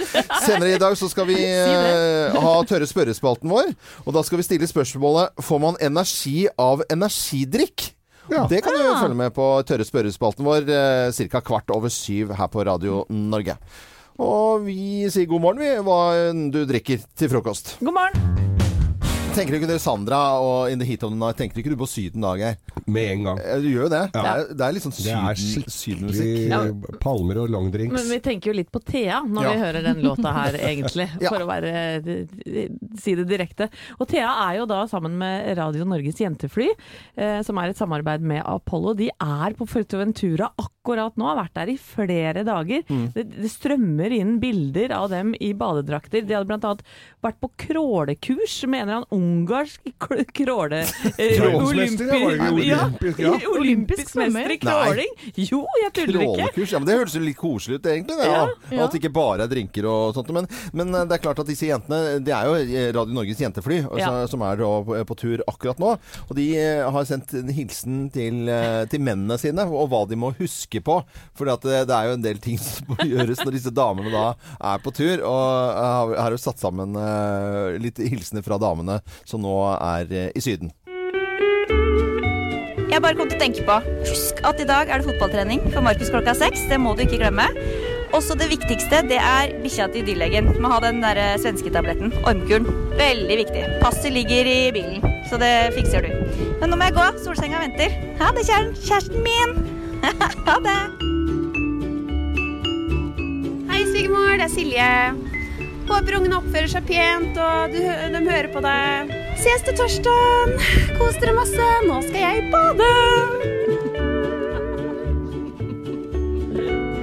[SPEAKER 1] Senere i dag så skal vi eh, ha tørre spørrespalten vår. Og da skal vi stille spørsmålet Får man energi av energidrikk?
[SPEAKER 2] Ja.
[SPEAKER 1] Det kan du følge med på tørre spørrespalten vår eh, ca. kvart over syv her på Radio Norge. Og vi sier god morgen, vi, hva du drikker til frokost.
[SPEAKER 3] God morgen.
[SPEAKER 1] Tenker du ikke dere Sandra og In the Heat of the Night, tenker ikke du på Syden da, Geir?
[SPEAKER 2] Med en gang.
[SPEAKER 1] Eh, Du gjør jo det.
[SPEAKER 2] Ja.
[SPEAKER 1] Det, er, det er litt sånn
[SPEAKER 2] Det er
[SPEAKER 1] syden, sydenmusikk.
[SPEAKER 2] Ja. palmer og longdrinks.
[SPEAKER 3] Men vi tenker jo litt på Thea når
[SPEAKER 1] Ja.
[SPEAKER 3] vi hører den låta her, egentlig.
[SPEAKER 1] Ja.
[SPEAKER 3] For å være, si det direkte. Og Thea er jo da sammen med Radio Norges Jentefly, eh, som er et samarbeid med Apollo. De er på Fortoventura akkurat nå, har vært der i flere dager.
[SPEAKER 1] Mm.
[SPEAKER 3] Det, det strømmer inn bilder av dem i badedrakter. De hadde annet vært på krålekurs med en eller annen ungarsk kråle... eh,
[SPEAKER 2] ja,
[SPEAKER 3] Ja,
[SPEAKER 2] olympisk, ja?
[SPEAKER 3] Olympisk mester i kråling. Jo, jeg tuller ikke.
[SPEAKER 1] Krålekurs. Ja, men det høres jo litt koselig ut, egentlig. Det,
[SPEAKER 3] Ja,
[SPEAKER 1] ja. At det ikke bare er drinker og sånt. Men, men eh, det er klart at disse jentene Det er jo eh, Radio Norges jentefly altså,
[SPEAKER 3] Ja.
[SPEAKER 1] som er da på, på tur akkurat nå. Og de eh, har sendt en hilsen til, til mennene sine, og hva de må huske på. For det, det er jo en del ting som må gjøres når disse damene da er på tur. Og jeg har, jo satt sammen eh, litt hilsener fra damene som nå er eh, i Syden.
[SPEAKER 10] Jeg bare kom til å tenke på Husk at i dag er det fotballtrening for Markus klokka seks. Det må du ikke glemme. Også det viktigste det er bikkja til dyrlegen. Må ha den der eh, svensketabletten. Ormkuren. Veldig viktig. Passet ligger i bilen, så det fikser du. Men nå må jeg gå. Solsenga venter. Ha det. Kjæresten min. ha det.
[SPEAKER 11] Hei, svigermor. Det er Silje. Håper ungene oppfører seg pent, og du, de hører på deg. Ses til torsdag. Kos dere masse. Nå skal jeg bade.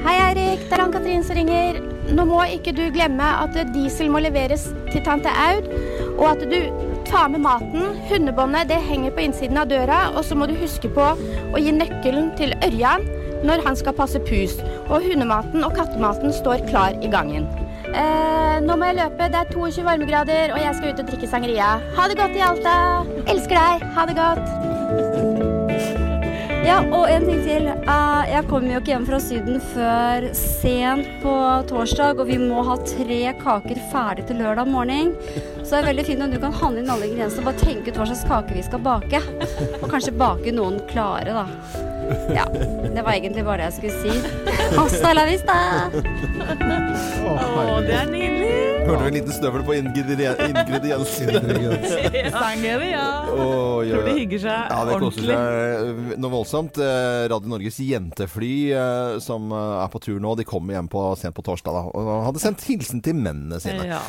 [SPEAKER 11] Hei, Eirik. Det er Ann-Katrin som ringer. Nå må ikke du glemme at diesel må leveres til tante Aud, og at du tar med maten. Hundebåndet det henger på innsiden av døra, og så må du huske på å gi nøkkelen til Ørjan når han skal passe pus. Og hundematen og kattematen står klar i gangen. Eh, nå må jeg løpe. Det er 22 varmegrader, og jeg skal ut og drikke sangeria. Ha det godt i Alta. Elsker deg. Ha det godt.
[SPEAKER 12] Ja, og en ting til. Eh, jeg kommer jo ikke hjem fra Syden før sent på torsdag, og vi må ha tre kaker ferdig til lørdag morgen. Så det er veldig fint om du kan handle inn alle ingrediensene og bare tenke ut hva slags kake vi skal bake. Og kanskje bake noen klare, da. Ja, det var egentlig bare det jeg skulle si. Hasta la vista!
[SPEAKER 3] Å, det er nydelig!
[SPEAKER 1] Hørte vi en liten støvel på ingredienser?
[SPEAKER 3] Sanger,
[SPEAKER 1] ja. Oh, ja.
[SPEAKER 3] Tror de hygger seg
[SPEAKER 1] Ja, det koser
[SPEAKER 3] ordentlig.
[SPEAKER 1] seg noe voldsomt. Eh, Radio Norges jentefly eh, som eh, er på tur nå, de kommer hjem på, sent på torsdag da, og hadde sendt hilsen til mennene sine.
[SPEAKER 3] Ja.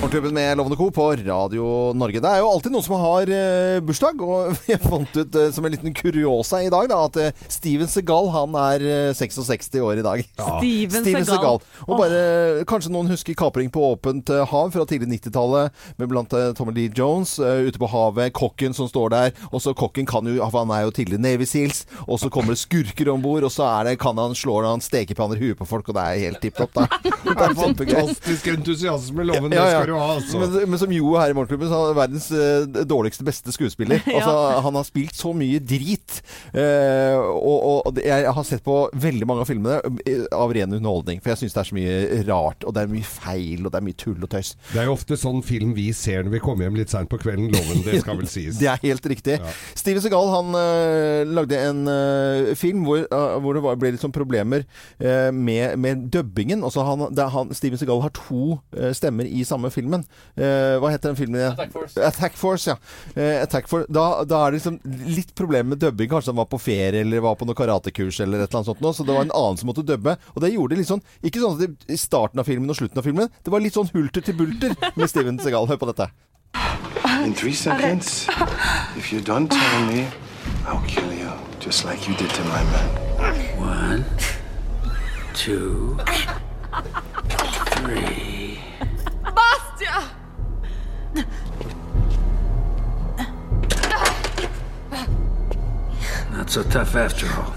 [SPEAKER 1] Morgenklubben med Lovende Co. på Radio Norge. Det er jo alltid noen som har eh, bursdag, og jeg fant ut eh, som en liten kuriosa i dag da, at eh, Steven Segal han er eh, 66 år i dag.
[SPEAKER 3] Steven Seagal.
[SPEAKER 1] Og bare, Kanskje noen husker kapring på åpent eh, hav fra tidlig 90-tallet, med blant eh, Tommy Lee Jones eh, ute på havet, kokken som står der. Og så kokken kan jo, for han er jo tidligere Navy Seals, og så kommer det skurker om bord, og så er det, kan han slå han stekepanner i huet på folk, og det er helt tipp topp, da. Det er kjempegøy.
[SPEAKER 2] Fantastisk entusiasme, loven.
[SPEAKER 1] Ja, ja.
[SPEAKER 2] Skal du ha, altså.
[SPEAKER 1] Men, men som Jo her i Morgenklubben, så er verdens eh, dårligste, beste skuespiller.
[SPEAKER 3] Ja.
[SPEAKER 1] Altså, han har spilt så mye drit. eh, og, og, jeg har sett på veldig mange av filmene eh, av ren underholdning. For jeg syns det er så mye rart, og det er mye feil, og det er mye tull og tøys.
[SPEAKER 2] Det er jo ofte sånn film vi ser når vi kommer hjem litt seint på kvelden. Loven, det skal vel sies.
[SPEAKER 1] Det er helt riktig. Steven Segal han eh, lagde en eh, film hvor, hvor det var, ble litt sånn problemer med, med dubbingen. Altså han, det er han, Steven Segal har to stemmer i samme filmen. Eh, hva heter den filmen? igjen?
[SPEAKER 9] Attack Force.
[SPEAKER 1] Attack Force, ja. Eh, Attack Force. Da, da er det liksom litt problem med dubbing. Kanskje han var på ferie eller var på noe karatekurs eller et eller annet sånt. Nå, så det var en annen som måtte dubbe. Og det gjorde det litt sånn Ikke sånn at det i starten av filmen og slutten av filmen. Det var litt sånn hulter til bulter med Steven Segal. Hør på dette.
[SPEAKER 13] In three seconds, if you don't tell me, I'll kill you, just like you did to my men.
[SPEAKER 14] One, two, three. Not so tough after all.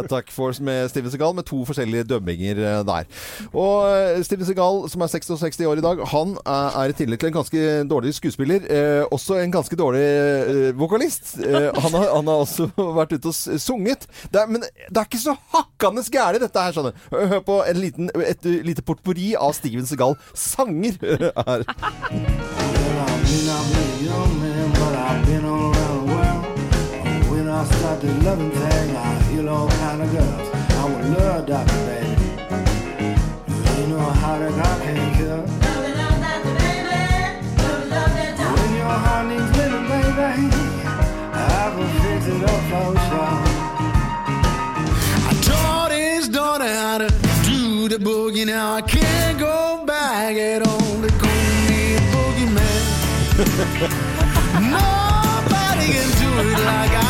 [SPEAKER 1] Attack Force med Steven Segal, med to forskjellige dubbinger eh, der. Og eh, Steven Segal, som er 66 år i dag, han er, er i tillegg til en ganske dårlig skuespiller, eh, også en ganske dårlig eh, vokalist. Eh, han, har, han har også vært ute og sunget. Det er, men det er ikke så hakkende gærent, dette her. Skjønner. du. Hør på en liten, et lite portbori av Steven Segal sanger her.
[SPEAKER 15] I start the loving thing, I heal all kind of girls. I would love Dr. Baby. You know how that God can cure.
[SPEAKER 6] When your heart needs living, baby, I will fix it up for sure. I taught his daughter how to do the boogie. Now I can't go back at all. They call me a boogeyman. Nobody can do it like I.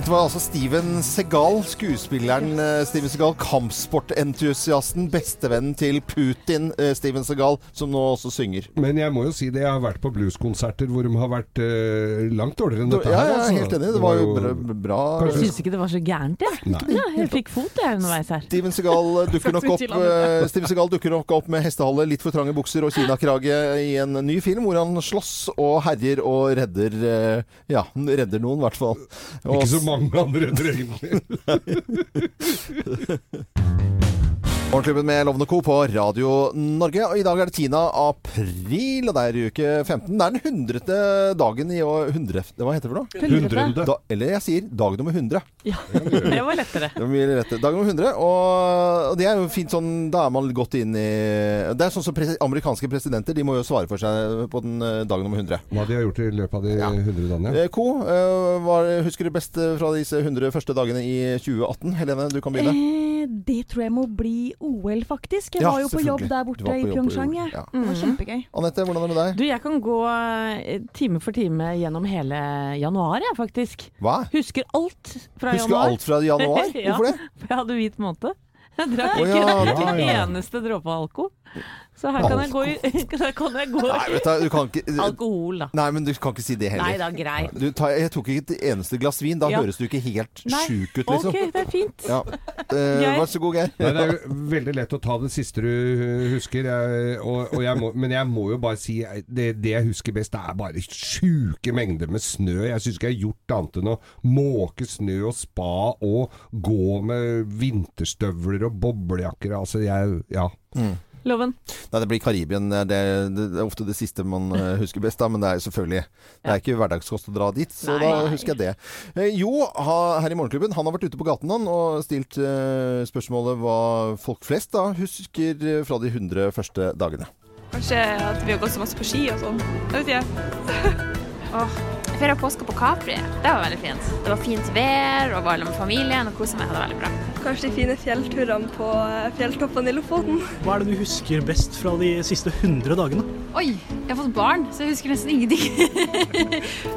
[SPEAKER 1] Dette var altså Steven Segal, skuespilleren eh, Steven Segal, kampsportentusiasten, bestevennen til Putin, eh, Steven Segal, som nå også synger.
[SPEAKER 2] Men jeg må jo si det, jeg har vært på blueskonserter hvor de har vært eh, langt dårligere enn dette
[SPEAKER 1] Ja,
[SPEAKER 2] her.
[SPEAKER 1] jeg er
[SPEAKER 2] altså.
[SPEAKER 1] helt enig. Det var jo bra. bra.
[SPEAKER 3] Jeg syns ikke det var så gærent, jeg.
[SPEAKER 2] Nei.
[SPEAKER 3] Ja, jeg fikk fot jeg underveis her.
[SPEAKER 1] Steven Segal dukker nok opp, eh, Steven Segal dukker nok opp med hestehale, litt for trange bukser og kinakrage i en ny film hvor han slåss og herjer og redder eh, Ja, redder noen, i hvert fall.
[SPEAKER 2] Ikke så mange andre enn egentlig.
[SPEAKER 1] Morgenklubben med Lovende Co. på Radio Norge. Og I dag er det 10. april, og det er uke 15. Det er den hundrete dagen i år 100, Hva heter det for noe?
[SPEAKER 3] Hundrete.
[SPEAKER 1] Da, eller jeg sier dag nummer 100.
[SPEAKER 3] Ja, det var lettere.
[SPEAKER 1] Det var mye lettere. Dag nummer 100. Og, og det er jo fint sånn Da er man godt inn i Det er sånn som pres amerikanske presidenter. De må jo svare for seg på den eh, dag nummer 100.
[SPEAKER 2] Hva de har gjort i løpet av de 100 dagene.
[SPEAKER 1] Eh, Co, eh, husker du best fra disse 100 første dagene i 2018? Helene, du kan begynne.
[SPEAKER 4] Eh, det tror jeg må bli OL, faktisk. Jeg
[SPEAKER 1] Ja,
[SPEAKER 4] var jo på jobb der borte
[SPEAKER 1] jobb i
[SPEAKER 4] Pyeongchang. Ja.
[SPEAKER 1] ja.
[SPEAKER 4] Det var
[SPEAKER 3] Mhm.
[SPEAKER 4] kjempegøy.
[SPEAKER 1] Anette, hvordan er det med deg?
[SPEAKER 3] Du, jeg kan gå eh, time for time gjennom hele januar, jeg, faktisk.
[SPEAKER 1] Hva?
[SPEAKER 3] Husker alt fra
[SPEAKER 1] Husker
[SPEAKER 3] januar.
[SPEAKER 1] alt fra januar?
[SPEAKER 3] ja,
[SPEAKER 1] Hvorfor det?
[SPEAKER 3] For jeg hadde hvit måned. Jeg drakk ikke
[SPEAKER 1] ja,
[SPEAKER 3] ikke
[SPEAKER 1] ja,
[SPEAKER 3] en
[SPEAKER 1] ja.
[SPEAKER 3] eneste dråpe alko. Så her kan jeg gå i kan jeg gå
[SPEAKER 1] Nei, vet du, du kan ikke
[SPEAKER 3] Alkohol, da.
[SPEAKER 1] Nei, men du kan ikke si det heller.
[SPEAKER 3] Nei da, greit.
[SPEAKER 1] Du, ta, jeg tok ikke et eneste glass vin. Da
[SPEAKER 3] Ja.
[SPEAKER 1] høres du ikke helt
[SPEAKER 3] Nei,
[SPEAKER 1] sjuk ut, liksom.
[SPEAKER 3] Ok, det er fint.
[SPEAKER 1] Ja. Eh, vær så god, Geir.
[SPEAKER 2] Nei, det er veldig lett å ta det siste du husker. Jeg, og, og jeg må, men jeg må jo bare si det, det jeg husker best, det er bare sjuke mengder med snø. Jeg syns ikke jeg har gjort annet enn å måke snø og spa og gå med vinterstøvler og boblejakker. Altså, jeg Ja.
[SPEAKER 3] Loven.
[SPEAKER 1] Nei, det blir Karibien. Det, det, det er ofte det siste man eh, husker best, da, men det er jo selvfølgelig Det er ikke hverdagskost å dra dit, så
[SPEAKER 3] Nei.
[SPEAKER 1] da husker jeg det. Eh, jo, her i Morgenklubben, han har vært ute på gaten han, og stilt eh, spørsmålet hva folk flest da husker fra de 100 første dagene.
[SPEAKER 16] Kanskje at vi har gått så masse på ski og sånn. Det vet jeg. oh. feira påske på Capri. Det var veldig fint. Det var fint vær, og var med familien og kosa meg. Det var veldig bra.
[SPEAKER 17] Kanskje de fine fjellturene på eh, fjelltoppene i Lofoten.
[SPEAKER 18] Hva er det du husker best fra de siste 100 dagene?
[SPEAKER 16] Oi, jeg har fått barn, så jeg husker nesten ingenting.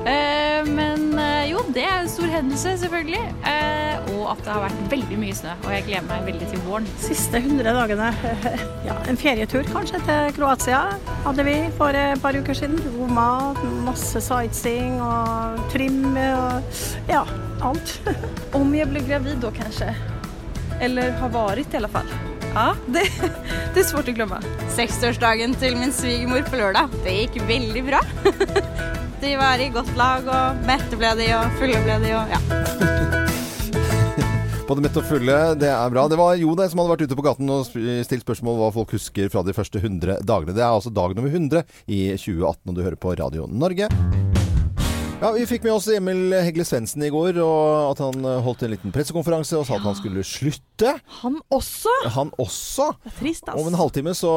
[SPEAKER 16] Eh, men eh, jo, det er en stor hendelse, selvfølgelig. Eh, og at det har vært veldig mye snø. Og jeg gleder meg veldig til våren.
[SPEAKER 19] Siste 100 dagene. Ja, en ferietur kanskje til Kroatia hadde vi for et par uker siden. God mat, masse sightseeing og trim og ja, alt.
[SPEAKER 17] Om jeg ble gravid da, kanskje. Eller har vært, i alle fall. Ja, det, det er svårt å glemme.
[SPEAKER 10] 60-årsdagen til min svigermor på lørdag. Det gikk veldig bra. De var i godt lag, og mette ble de, og fulle ble de, og ja.
[SPEAKER 1] Både mette og fulle, det er bra. Det var Jo det som hadde vært ute på gaten og stilt spørsmål hva folk husker fra de første 100 dagene. Det er altså dag nummer 100 i 2018, og du hører på Radio Norge. Ja, Vi fikk med oss Emil Hegle Svendsen i går, og at han eh, holdt en liten pressekonferanse og sa at han skulle slutte.
[SPEAKER 4] Han også?
[SPEAKER 1] Han også.
[SPEAKER 4] Det er trist, ass.
[SPEAKER 1] Om en halvtime så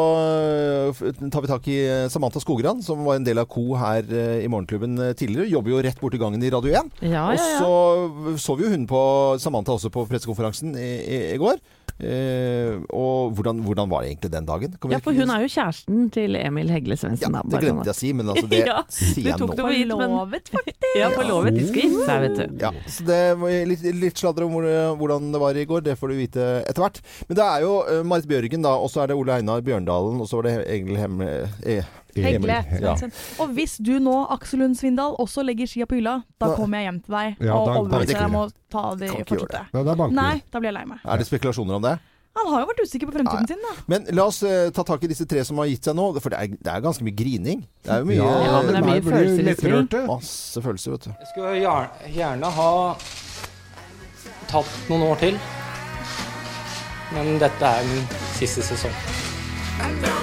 [SPEAKER 1] øh, tar vi tak i eh, Samantha Skogran, som var en del av Co her eh, i Morgenklubben eh, tidligere. Jobber jo rett borti gangen i Radio 1.
[SPEAKER 3] Ja, ja, ja.
[SPEAKER 1] Og så så vi jo hun på Samantha også på pressekonferansen i, i, i går. Eh, og hvordan, hvordan var det egentlig den dagen? Kan vi
[SPEAKER 3] Ja, for hun er jo kjæresten til Emil Hegle Svendsen.
[SPEAKER 1] Ja, det glemte
[SPEAKER 3] sånn
[SPEAKER 1] jeg å si, men altså det
[SPEAKER 3] Ja,
[SPEAKER 1] sier
[SPEAKER 3] du tok det for
[SPEAKER 4] lovet, faktisk.
[SPEAKER 3] Ja, forlovet. De skal gifte seg, vet du.
[SPEAKER 1] Ja, så det var litt, litt sladder om hvordan det var i går. Det får du vite etter hvert. Men det er jo uh, Marit Bjørgen, da, og så er det Ole Einar Bjørndalen, og så var det Egil Hemme... Eh,
[SPEAKER 4] Hegle.
[SPEAKER 1] Ja.
[SPEAKER 4] Og hvis du nå, Aksel Lund Svindal, også legger skia på hylla, da kommer jeg hjem til deg
[SPEAKER 2] Ja,
[SPEAKER 4] og overbeviser deg om å ta det
[SPEAKER 2] fortsatte.
[SPEAKER 4] Nei, da blir jeg lei meg.
[SPEAKER 1] Er det spekulasjoner om det?
[SPEAKER 4] Han har jo vært usikker på fremtiden sin, da.
[SPEAKER 1] Men la oss eh, ta tak i disse tre som har gitt seg nå, for det er, det er ganske mye grining. Det er jo mye,
[SPEAKER 2] Ja, Ja, men det er mye følelser i
[SPEAKER 1] spill. Masse følelser, vet du.
[SPEAKER 7] Jeg skulle gjerne, gjerne ha tatt noen år til. Men dette er min siste sesong.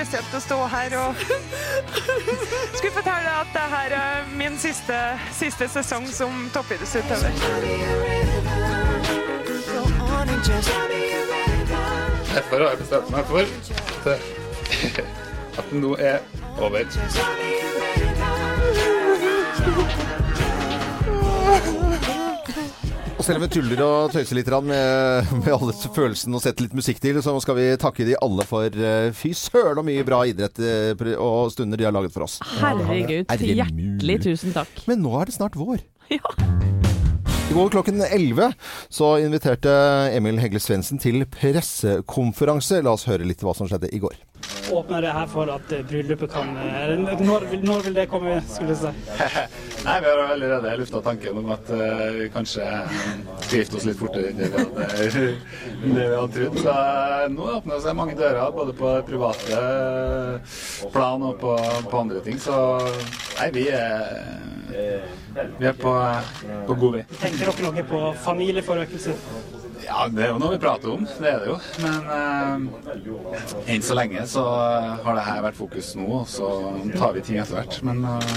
[SPEAKER 8] Spesielt å stå her og skulle fortelle at det her er min siste, siste sesong som toppidrettsutøver.
[SPEAKER 9] Derfor har jeg bestemt meg for at, at den nå er over.
[SPEAKER 1] Og selv om vi tuller og tøyser litt med, med alle følelsene og setter litt musikk til, så skal vi takke de alle for eh, fy søren og mye bra idrett eh, og stunder de har laget for oss.
[SPEAKER 3] Herregud,
[SPEAKER 1] Er
[SPEAKER 3] hjertelig tusen takk.
[SPEAKER 1] Men nå er det snart vår. I går klokken 11 så inviterte Emil Hegle Svendsen til pressekonferanse. La oss høre litt hva som skjedde i går.
[SPEAKER 18] Åpner det her for at eh, bryllupet kan eh, når, når vil det komme, skulle jeg si?
[SPEAKER 9] Nei, vi har allerede lufta tanken om at uh, vi kanskje skal gifte oss litt fortere enn det vi hadde, det vi hadde trodd. Så nå åpner det seg mange dører, både på private plan og på, på andre ting. Så nei, vi er, vi er på, på god vei.
[SPEAKER 18] Tenker dere noe på familieforøkelse?
[SPEAKER 9] Ja, det er jo noe vi prater om, det er det jo. Men eh, enn så lenge så har det her vært fokus nå, og så tar vi ting etter hvert. Men eh,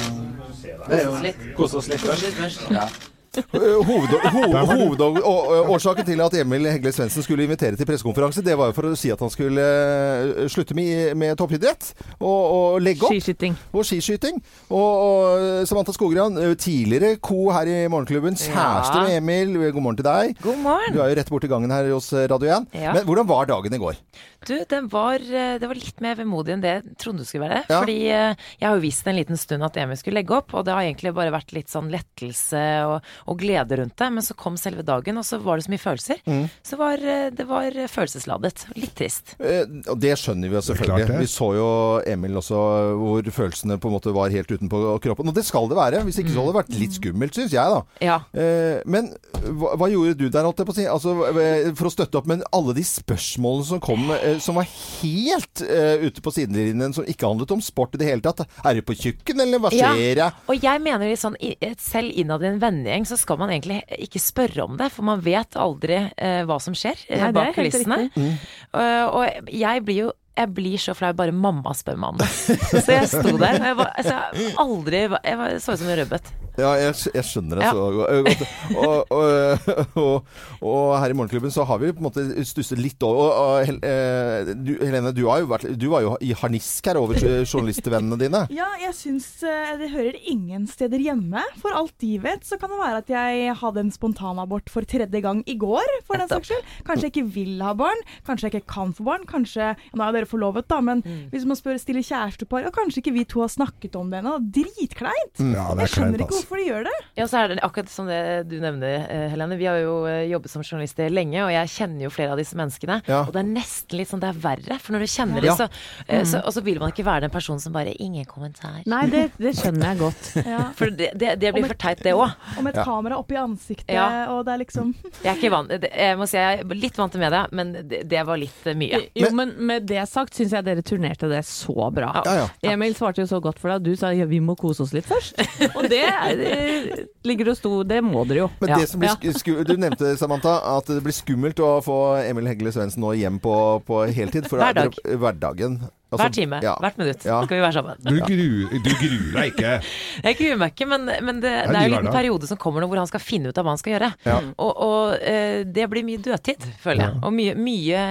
[SPEAKER 9] det er jo kose oss litt først. Ja.
[SPEAKER 1] Hovedårsaken hoved, hoved, og- og- årsaken til at Emil Hegle Svendsen skulle invitere til pressekonferanse, det var jo for å si at han skulle eh, slutte med, med toppidrett og, og legge opp.
[SPEAKER 3] Skiskyting.
[SPEAKER 1] Og skiskyting. Og, og Samantha Skogran, eh, tidligere co her i Morgenklubben, kjæreste
[SPEAKER 20] Ja.
[SPEAKER 1] med Emil. God morgen til deg.
[SPEAKER 20] God morgen.
[SPEAKER 1] Du er jo rett borti gangen her hos Radio 1.
[SPEAKER 20] Ja.
[SPEAKER 1] Men hvordan var dagen i går?
[SPEAKER 20] Du, det var, eh, det var litt mer vemodig enn det jeg trodde det skulle være.
[SPEAKER 1] Ja.
[SPEAKER 20] Fordi eh, jeg har jo visst en liten stund at Emil skulle legge opp, og det har egentlig bare vært litt sånn lettelse og, og glede rundt det. Men så kom selve dagen, og så var det så mye følelser.
[SPEAKER 1] Mm.
[SPEAKER 20] Så var, eh, det var følelsesladet. Litt trist.
[SPEAKER 1] Eh, og det skjønner vi jo selvfølgelig.
[SPEAKER 2] klart ja.
[SPEAKER 1] Vi så jo Emil også hvor følelsene på en måte var helt utenpå kroppen. Og det skal det være. Hvis ikke så hadde det vært litt skummelt, syns jeg, da.
[SPEAKER 20] Ja.
[SPEAKER 1] Eh, men hva, hva gjorde du der, holdt jeg på å si? Altså, for å støtte opp men alle de spørsmålene som kom, eh, som var helt uh, ute på sidelinjen, som ikke handlet om sport i det hele tatt. Er du på tjukken, eller hva skjer? Ja.
[SPEAKER 20] Og jeg mener litt sånn, selv innad i en vennegjeng så skal man egentlig ikke spørre om det, for man vet aldri uh, hva som skjer eh,
[SPEAKER 3] Nei,
[SPEAKER 20] bak kulissene.
[SPEAKER 3] Mm.
[SPEAKER 20] Uh, og jeg blir jo jeg blir så flau bare mamma spør meg om det. Så jeg sto der. og Jeg, var, altså, aldri Jeg var, så ut som en rødbet.
[SPEAKER 1] Ja, jeg, jeg skjønner det
[SPEAKER 20] Ja.
[SPEAKER 1] så godt. Og, og, og, og her i Morgenklubben så har vi på en måte stusset litt over og, og, eh, du, Helene, du, har jo vært, du var jo i harnisk her over journalistvennene dine.
[SPEAKER 4] Ja, jeg syns eh, det hører ingen steder hjemme. For alt de vet, så kan det være at jeg hadde en spontanabort for tredje gang i går, for den saks skyld. Kanskje jeg ikke vil ha barn, kanskje jeg ikke kan få barn. Kanskje Nå er dere forlovet, da, men
[SPEAKER 2] Mm.
[SPEAKER 4] hvis man spør stille kjærestepar, og kanskje ikke vi to har snakket om det ennå. Dritkleint!
[SPEAKER 2] Mm. Ja, det er
[SPEAKER 4] jeg skjønner
[SPEAKER 2] kleint,
[SPEAKER 4] ikke
[SPEAKER 2] ass.
[SPEAKER 4] Hvorfor de gjør det.
[SPEAKER 20] Ja, så er det akkurat som det du nevner, eh, Helene. Vi har jo eh, jobbet som journalister lenge, og jeg kjenner jo flere av disse menneskene.
[SPEAKER 1] Ja.
[SPEAKER 20] Og det er nesten litt sånn det er verre, for når du kjenner
[SPEAKER 3] Ja.
[SPEAKER 20] det, så, eh,
[SPEAKER 3] Mm.
[SPEAKER 20] så Og så vil man ikke være den personen som bare Ingen kommentar.
[SPEAKER 3] Nei, det, det skjønner jeg godt.
[SPEAKER 4] Ja.
[SPEAKER 20] For det, det, det blir
[SPEAKER 4] et,
[SPEAKER 20] for teit, det òg.
[SPEAKER 4] Og med et kamera oppi ansiktet,
[SPEAKER 20] Ja.
[SPEAKER 4] og det er liksom
[SPEAKER 20] Jeg er ikke vant Jeg må si jeg er litt vant til media, men det, det var litt mye.
[SPEAKER 3] Jo, men med det sagt syns jeg dere turnerte det så bra.
[SPEAKER 20] Ja,
[SPEAKER 3] Emil svarte jo så godt for deg, og du sa ja, vi må kose oss litt først. Og det eh, ligger og sto, det må dere jo.
[SPEAKER 1] Men det som blir sku, Du nevnte, Samantha, at det blir skummelt å få Emil Hegle Svendsen nå hjem på, på heltid. For Hverdag. Hverdagen. Altså,
[SPEAKER 20] Hver time,
[SPEAKER 1] ja.
[SPEAKER 20] hvert minutt
[SPEAKER 1] Ja.
[SPEAKER 20] skal vi være sammen.
[SPEAKER 2] Du, gru, du gruer deg ikke.
[SPEAKER 20] Jeg gruer meg ikke, men, men det,
[SPEAKER 2] er
[SPEAKER 20] det er jo en liten periode som kommer nå hvor han skal finne ut av hva han skal gjøre.
[SPEAKER 2] Ja.
[SPEAKER 20] Og, og eh, det blir mye dødtid, føler jeg. Og mye, mye,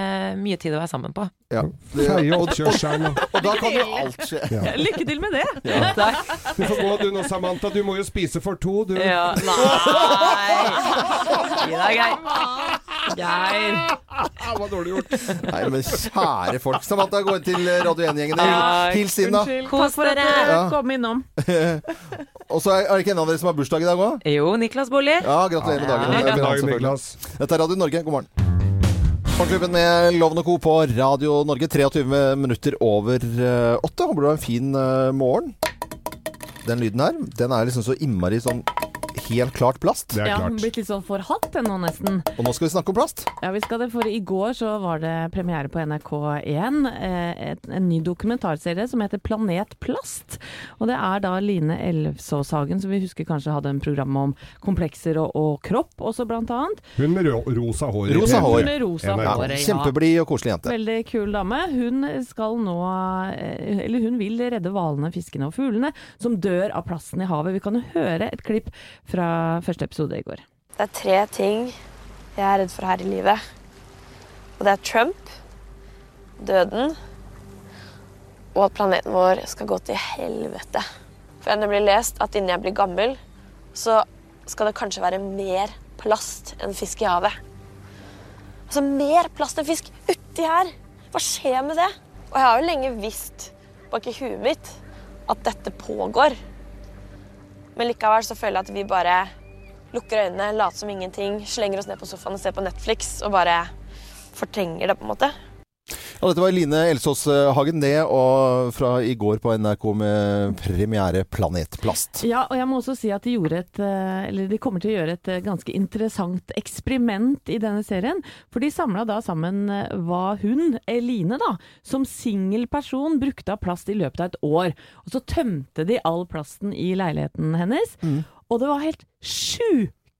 [SPEAKER 20] mye tid å være sammen på.
[SPEAKER 1] Ja.
[SPEAKER 2] Det, oppkjørselen og
[SPEAKER 1] Og da kan jo alt skje.
[SPEAKER 2] Ja.
[SPEAKER 3] Lykke til med det!
[SPEAKER 2] Ja.
[SPEAKER 20] Takk.
[SPEAKER 2] Du får gå du nå, Samantha. Du må jo spise for to, du.
[SPEAKER 20] Ja, nei Gi deg, Geir.
[SPEAKER 3] Geir.
[SPEAKER 2] Det var dårlig gjort.
[SPEAKER 1] Nei, men kjære folk. Samantha, gå inn til Radio 1-gjengen.
[SPEAKER 3] Takk.
[SPEAKER 1] Hils inn, da.
[SPEAKER 20] Kos
[SPEAKER 3] for at
[SPEAKER 20] dere.
[SPEAKER 3] kom innom.
[SPEAKER 1] Og så er det ikke en av dere som har bursdag i dag òg?
[SPEAKER 20] Jo, Niklas Bolli.
[SPEAKER 1] Ja, gratulerer med dagen.
[SPEAKER 20] Ja,
[SPEAKER 1] er selvfølgelig.
[SPEAKER 2] Niklas.
[SPEAKER 1] Dette er Radio Norge. God morgen. Morgenklubben med Loven og Co. på Radio Norge. 23 minutter over eh, åtte. Håper du har en fin eh, morgen. Den lyden her, den er liksom så innmari sånn helt klart plast.
[SPEAKER 3] ja, Blitt litt sånn forhatt nå, nesten.
[SPEAKER 1] Og nå skal vi snakke om plast.
[SPEAKER 3] Ja, vi skal det, for I går så var det premiere på NRK1. Eh, en ny dokumentarserie som heter Planet plast. Og det er da Line Elvsåshagen, som vi husker kanskje hadde en program om komplekser og, og kropp også, blant annet.
[SPEAKER 2] Hun med ro rosa hår.
[SPEAKER 1] Rosa hår.
[SPEAKER 3] Hun Med rosa
[SPEAKER 2] ja,
[SPEAKER 3] hår, ja.
[SPEAKER 1] Kjempeblid og koselig jente.
[SPEAKER 3] Veldig kul dame. Hun skal nå eh, Eller hun vil redde hvalene, fiskene og fuglene som dør av plasten i havet. Vi kan jo høre et klipp fra første episode i går.
[SPEAKER 21] Det er tre ting jeg er redd for her i livet. Og det er Trump, døden og at planeten vår skal gå til helvete. For jeg har nemlig lest at innen jeg blir gammel, så skal det kanskje være mer plast enn fisk i havet. Altså mer plast enn fisk uti her! Hva skjer med det? Og jeg har jo lenge visst bak i huet mitt at dette pågår. Men likevel så føler jeg at vi bare lukker øynene, later som ingenting, slenger oss ned på sofaen og ser på Netflix og bare fortrenger det, på en måte.
[SPEAKER 1] Ja, dette var Line Elsås Hagen, det, og fra i går på NRK med premiere Planetplast.
[SPEAKER 3] Ja, og jeg må også si at de, gjorde et, eh, eller de kommer til å gjøre et eh, ganske interessant eksperiment i denne serien. For de samla da sammen eh, hva hun, Eline, da, som singel person brukte av plast i løpet av et år. Og så tømte de all plasten i leiligheten hennes. Og det var helt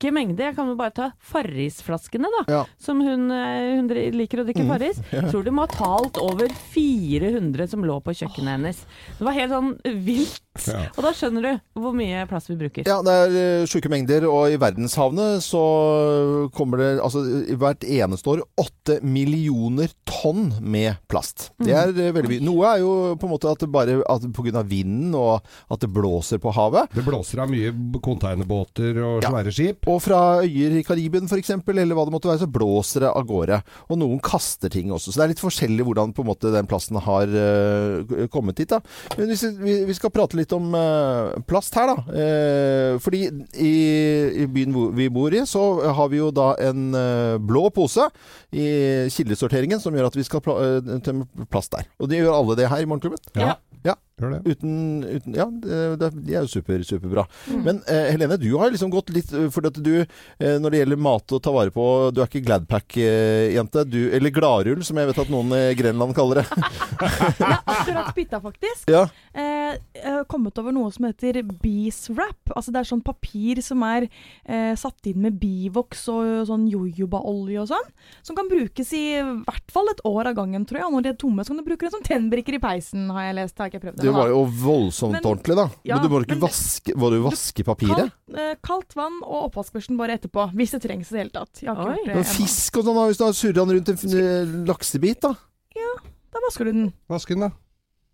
[SPEAKER 3] sjuke mengder. Jeg kan jo bare ta Farris-flaskene, da. Som hun, eh, hun liker å drikke
[SPEAKER 1] Mm,
[SPEAKER 3] Farris.
[SPEAKER 1] ja.
[SPEAKER 3] Tror det må ha talt over 400 som lå på kjøkkenet hennes. Det var helt sånn vilt.
[SPEAKER 1] Ja.
[SPEAKER 3] Og da skjønner du hvor mye plass vi bruker.
[SPEAKER 1] Ja, det er uh, sjuke mengder, og i verdenshavene så kommer det altså hvert eneste år åtte millioner tonn med plast. Det er mm. veldig mye. Noe er jo på en måte at det bare at på grunn av vinden og at det blåser på havet.
[SPEAKER 2] Det blåser av mye containerbåter og svære skip.
[SPEAKER 1] Og fra øyer i Karibien f.eks., eller hva det måtte være, så blåser det av gårde. Og noen kaster ting også. Så det er litt forskjellig hvordan på en måte den plasten har uh, kommet hit. da. Men hvis vi, vi skal prate litt om uh, plast her, da. Uh, fordi i, i byen vi bor i, så har vi jo da en blå pose i kildesorteringen som gjør at vi skal pla tømme plast der. Og det gjør alle det her i Morgenklubben.
[SPEAKER 2] Ja.
[SPEAKER 1] Ja.
[SPEAKER 2] Gjør det.
[SPEAKER 1] Uten, uten Ja, det, det, de er jo super, superbra. Men eh, Helene, du har liksom gått litt eh, Fordi at du, eh, når det gjelder mat å ta vare på Du er ikke Gladpack-jente. du eller Gladrull, som jeg vet at noen i Grenland kaller det.
[SPEAKER 4] Akkurat bytta, faktisk.
[SPEAKER 1] Ja.
[SPEAKER 4] Eh, jeg har kommet over noe som heter beeswrap. Altså det er sånn papir som er eh, satt inn med bivoks og sånn jojobaolje og sånn. Som kan brukes i hvert fall et år av gangen, tror jeg. Og når de er tomme, så kan du bruke det som tennbrikker i peisen, har jeg lest. Det har ikke jeg prøvd
[SPEAKER 1] Det
[SPEAKER 4] ennå,
[SPEAKER 1] var jo voldsomt
[SPEAKER 4] Men-
[SPEAKER 1] ordentlig, da.
[SPEAKER 4] ja,
[SPEAKER 1] men du må ikke vaske Må du vaske papiret?
[SPEAKER 4] Kaldt, eh, kaldt vann og oppvaskbørsten bare etterpå, hvis det trengs i det hele tatt. Det
[SPEAKER 1] Men fisk og sånn, da, hvis du har surra den rundt en eh, laksebit, da?
[SPEAKER 4] Ja, Da vasker du den.
[SPEAKER 2] Vask den, da.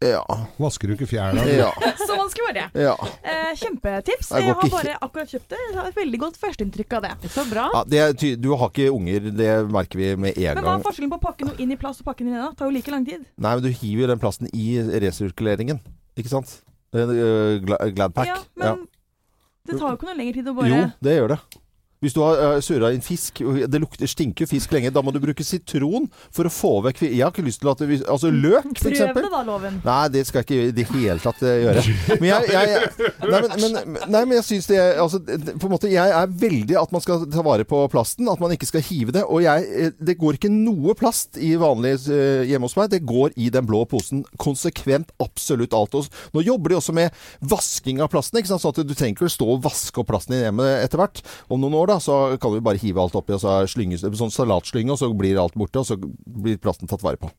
[SPEAKER 1] Ja.
[SPEAKER 2] Vasker du ikke fjæra?
[SPEAKER 1] Ja.
[SPEAKER 4] Var det.
[SPEAKER 1] Ja.
[SPEAKER 4] Eh, kjempetips. Jeg har bare akkurat kjøpt det. Jeg har et veldig godt førsteinntrykk av det.
[SPEAKER 3] Så bra.
[SPEAKER 1] Ja, det er ty du har ikke unger, det merker vi med en gang.
[SPEAKER 4] Men hva er forskjellen på å pakke noe inn i plast og pakke den inn i Det tar jo like lang tid.
[SPEAKER 1] Nei, men du hiver jo den plasten i resirkuleringen, ikke sant? Øh, Gla- Gladpack.
[SPEAKER 4] Ja, men det tar jo ikke noe lengre tid å bare
[SPEAKER 1] Jo, det gjør det. Hvis du har uh, surra inn fisk, det lukter, stinker fisk lenge, da må du bruke sitron for å få vekk Jeg har ikke lyst til at det, Altså løk, for
[SPEAKER 4] Prøv det da, Loven.
[SPEAKER 1] Nei, det skal jeg ikke i det hele tatt eh, gjøre. Men jeg, jeg, Nei, men, men, nei, men jeg syns det altså, På en måte, Jeg er veldig at man skal ta vare på plasten. At man ikke skal hive det. Og jeg, eh, det går ikke noe plast i vanlig eh, hjemme hos meg. Det går i den blå posen. Konsekvent. Absolutt alt. Og nå jobber de også med vasking av plasten. Ikke sant? Sånn at du trenger ikke å stå og vaske opp plasten i hjemmet etter hvert. Om noen år da, så kan du bare hive alt oppi og så slynge, sånn salatslynge, og så blir alt borte, og så blir plasten tatt vare på.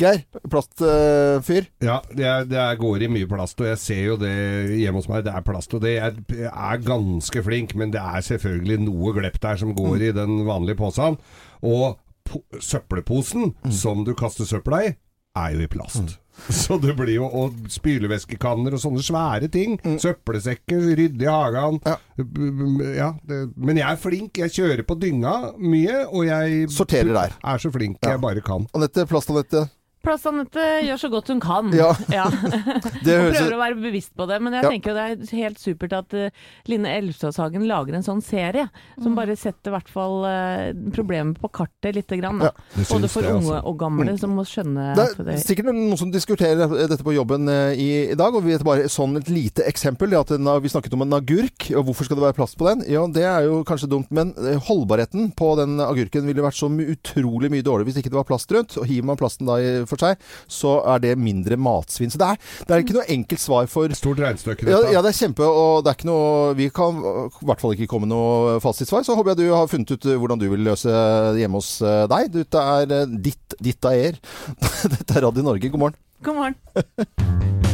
[SPEAKER 1] Geir, plastfyr?
[SPEAKER 2] Ja, det, er, er, går i mye plast, og jeg ser jo det hjemme hos meg. Det er plast, og det er, jeg er ganske flink, men det er selvfølgelig noe glepp der som går i den vanlige posen. Og po søppelposen som du kaster søpla i, er jo i plast. Så det blir jo Og spylevæskekanner og sånne svære ting. Søppelsekker, rydde i hagen. Ja. det, men jeg er flink. Jeg kjører på dynga mye, og jeg
[SPEAKER 1] Sorterer der.
[SPEAKER 2] er så flink jeg bare kan.
[SPEAKER 1] Anette, plast, Anette.
[SPEAKER 3] Gjør så godt hun kan.
[SPEAKER 1] Ja.
[SPEAKER 3] Ja. Prøver å være bevisst på det. Men jeg
[SPEAKER 1] Ja.
[SPEAKER 3] tenker jo det er helt supert at uh, Line Elvståshagen lager en sånn serie som bare setter i hvert fall uh, problemet på kartet lite grann.
[SPEAKER 1] Ja,
[SPEAKER 3] Både for
[SPEAKER 1] det, altså.
[SPEAKER 3] unge og gamle som må skjønne
[SPEAKER 1] Det er
[SPEAKER 3] det
[SPEAKER 1] sikkert noen som diskuterer dette på jobben uh, i, i dag, og vi vet bare sånn et lite eksempel. Det at en, vi snakket om en agurk, og hvorfor skal det være plass på den? Ja, det er jo kanskje dumt, men holdbarheten på den agurken ville vært så utrolig mye dårligere hvis ikke det var plast rundt. Og hiver man plasten da i- for seg, så er det mindre matsvinn. Så det er, det er ikke noe enkelt svar for
[SPEAKER 2] Stort regnestykke,
[SPEAKER 1] Ja,
[SPEAKER 2] dette.
[SPEAKER 1] ja, det er kjempe, og det er ikke noe Vi kan i hvert fall ikke komme med noe fasitsvar. Så håper jeg du har funnet ut eh, hvordan du vil løse det hjemme hos eh, deg. Dette er eh, ditt, ditt eier. er. Dette er Radio Norge. God morgen.
[SPEAKER 3] God morgen.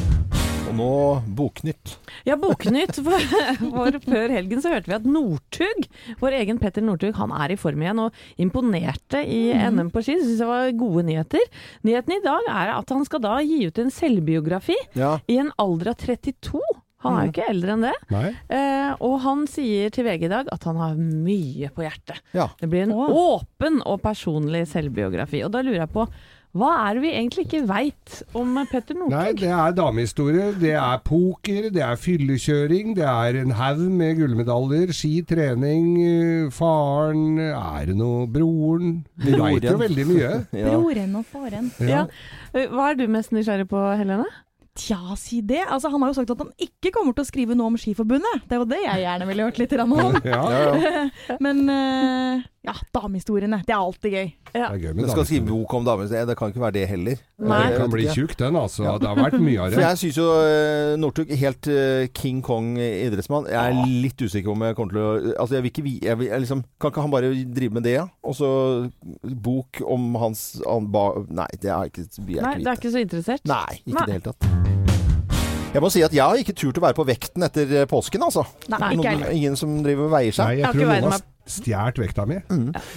[SPEAKER 1] Og nå Boknytt.
[SPEAKER 3] Ja, Boknytt. For, for før helgen så hørte vi at Northug, vår egen Petter Northug, han er i form igjen og imponerte i NM på ski. Syns det var gode nyheter. Nyheten i dag er at han skal da gi ut en selvbiografi
[SPEAKER 1] Ja.
[SPEAKER 3] i en alder av 32. Han er jo
[SPEAKER 1] Mm.
[SPEAKER 3] ikke eldre enn det. Eh, og han sier til VG i dag at han har mye på hjertet.
[SPEAKER 1] Ja.
[SPEAKER 3] Det blir en åpen og personlig selvbiografi. Og da lurer jeg på, hva er det vi egentlig ikke veit om Petter Northug?
[SPEAKER 2] Nei, det er damehistorie, det er poker, det er fyllekjøring, det er en haug med gullmedaljer, ski, trening, eh, faren, er det noe broren Vi veit jo veldig mye.
[SPEAKER 1] Ja.
[SPEAKER 4] Broren og faren.
[SPEAKER 2] Ja.
[SPEAKER 3] Ja. Hva er du mest nysgjerrig på, Helene?
[SPEAKER 4] Tja, si det. Altså, han har jo sagt at han ikke kommer til å skrive noe om Skiforbundet. Det er jo det jeg gjerne ville hørt litt om.
[SPEAKER 2] Ja.
[SPEAKER 1] Ja,
[SPEAKER 4] Men eh, ja, damehistoriene. Det er alltid gøy.
[SPEAKER 3] Ja.
[SPEAKER 2] Det er gøy med
[SPEAKER 1] Men skal skrive bok om damer, det kan ikke være det heller.
[SPEAKER 2] Nei, det kan bli tjukk den, altså. Det har vært mye av
[SPEAKER 1] For
[SPEAKER 2] det.
[SPEAKER 1] jeg syns jo uh, Northug helt eh, King Kong idrettsmann. Jeg er litt usikker om jeg kommer til å Altså, jeg vil ikke vi... Jeg vil, jeg liksom, kan ikke han bare drive med det, ja? Og så bok om hans han, ba, Nei, det er ikke, vi er
[SPEAKER 3] Nei,
[SPEAKER 1] ikke
[SPEAKER 3] er
[SPEAKER 1] vite.
[SPEAKER 3] ikke så interessert?
[SPEAKER 1] Nei, ikke i
[SPEAKER 3] Nei.
[SPEAKER 1] det hele tatt. Jeg må si at jeg har ikke turt å være på vekten etter eh, påsken, altså.
[SPEAKER 4] Nei, ikke
[SPEAKER 1] Noen,
[SPEAKER 4] heller.
[SPEAKER 1] ingen som driver og veier seg.
[SPEAKER 2] Nei,
[SPEAKER 3] Jeg har
[SPEAKER 2] jeg tror
[SPEAKER 3] ikke veid
[SPEAKER 2] noen har
[SPEAKER 3] meg-
[SPEAKER 2] stjålet vekta mi.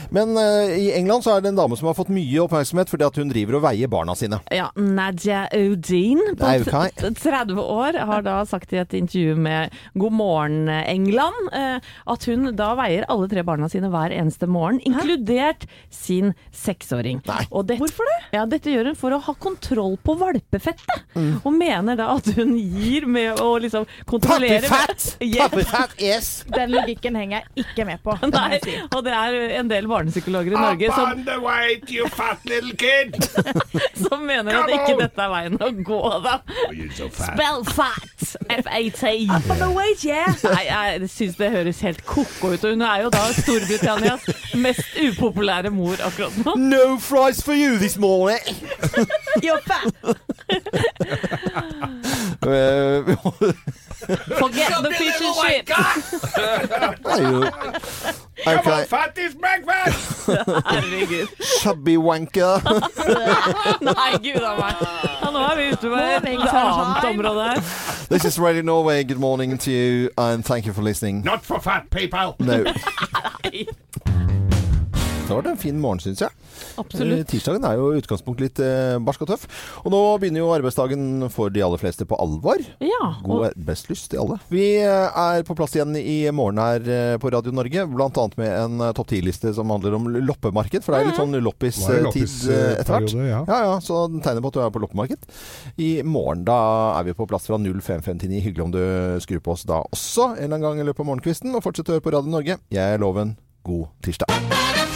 [SPEAKER 1] Men uh, i England så er det en dame som har fått mye oppmerksomhet fordi at hun driver og veier barna sine.
[SPEAKER 3] Ja, Nadia Odin på okay. 30 år har da sagt i et intervju med God morgen England uh, at hun da veier alle tre barna sine hver eneste morgen, inkludert sin seksåring. Hvorfor det? Ja, dette gjør hun for å ha kontroll på valpefettet,
[SPEAKER 1] Mm.
[SPEAKER 3] og mener da at hun gir med å liksom kontrollere
[SPEAKER 1] Puppyfat!
[SPEAKER 3] Yeah.
[SPEAKER 1] Puppyfat, yes!
[SPEAKER 4] Den logikken henger jeg ikke med på.
[SPEAKER 3] Nei, og det er en del barnepsykologer i Norge som,
[SPEAKER 2] the weight, you fat little kid!
[SPEAKER 3] som mener at ikke dette er veien å gå, da.
[SPEAKER 2] so.
[SPEAKER 3] Spell fat! F-A-T.
[SPEAKER 4] Up on the weight, yeah!
[SPEAKER 3] Nei, jeg syns det høres helt ko-ko ut. Og hun er jo da Storbritannias mest upopulære mor akkurat nå.
[SPEAKER 1] No fries for you this morning!
[SPEAKER 4] You're fat!
[SPEAKER 3] Forget the fish and shit!
[SPEAKER 1] det er jo Ok.
[SPEAKER 2] fat is breakfast!
[SPEAKER 3] Herregud.
[SPEAKER 1] Chubby wanker.
[SPEAKER 3] Nei, gud a meg. Ja, nå er vi ute med et
[SPEAKER 4] Morning,
[SPEAKER 3] annet område her.
[SPEAKER 1] This is Radio Norway. Good morning to you and thank you for listening.
[SPEAKER 2] Not for fat people!
[SPEAKER 1] No.
[SPEAKER 3] Nei.
[SPEAKER 1] Det var en fin morgen, syns jeg.
[SPEAKER 3] Absolutt.
[SPEAKER 1] Eh, Tirsdagen er jo i utgangspunktet litt eh, barsk og tøff. Og nå begynner jo arbeidsdagen for de aller fleste på alvor.
[SPEAKER 3] Ja,
[SPEAKER 1] God
[SPEAKER 3] og
[SPEAKER 1] arbeidslyst til alle. Vi eh, er på plass igjen i morgen her på Radio Norge, bl.a. med en topp ti-liste som handler om loppemarked. For det er litt sånn loppis-tid
[SPEAKER 2] loppis,
[SPEAKER 1] etter hvert.
[SPEAKER 2] ja.
[SPEAKER 1] Ja, ja, så den tegner på at du er på loppemarked. I morgen da er vi på plass fra 0559. Hyggelig om du skrur på oss da også en eller annen gang i løpet av morgenkvisten. Og fortsett å høre på Radio Norge. Jeg er Loven. God tirsdag.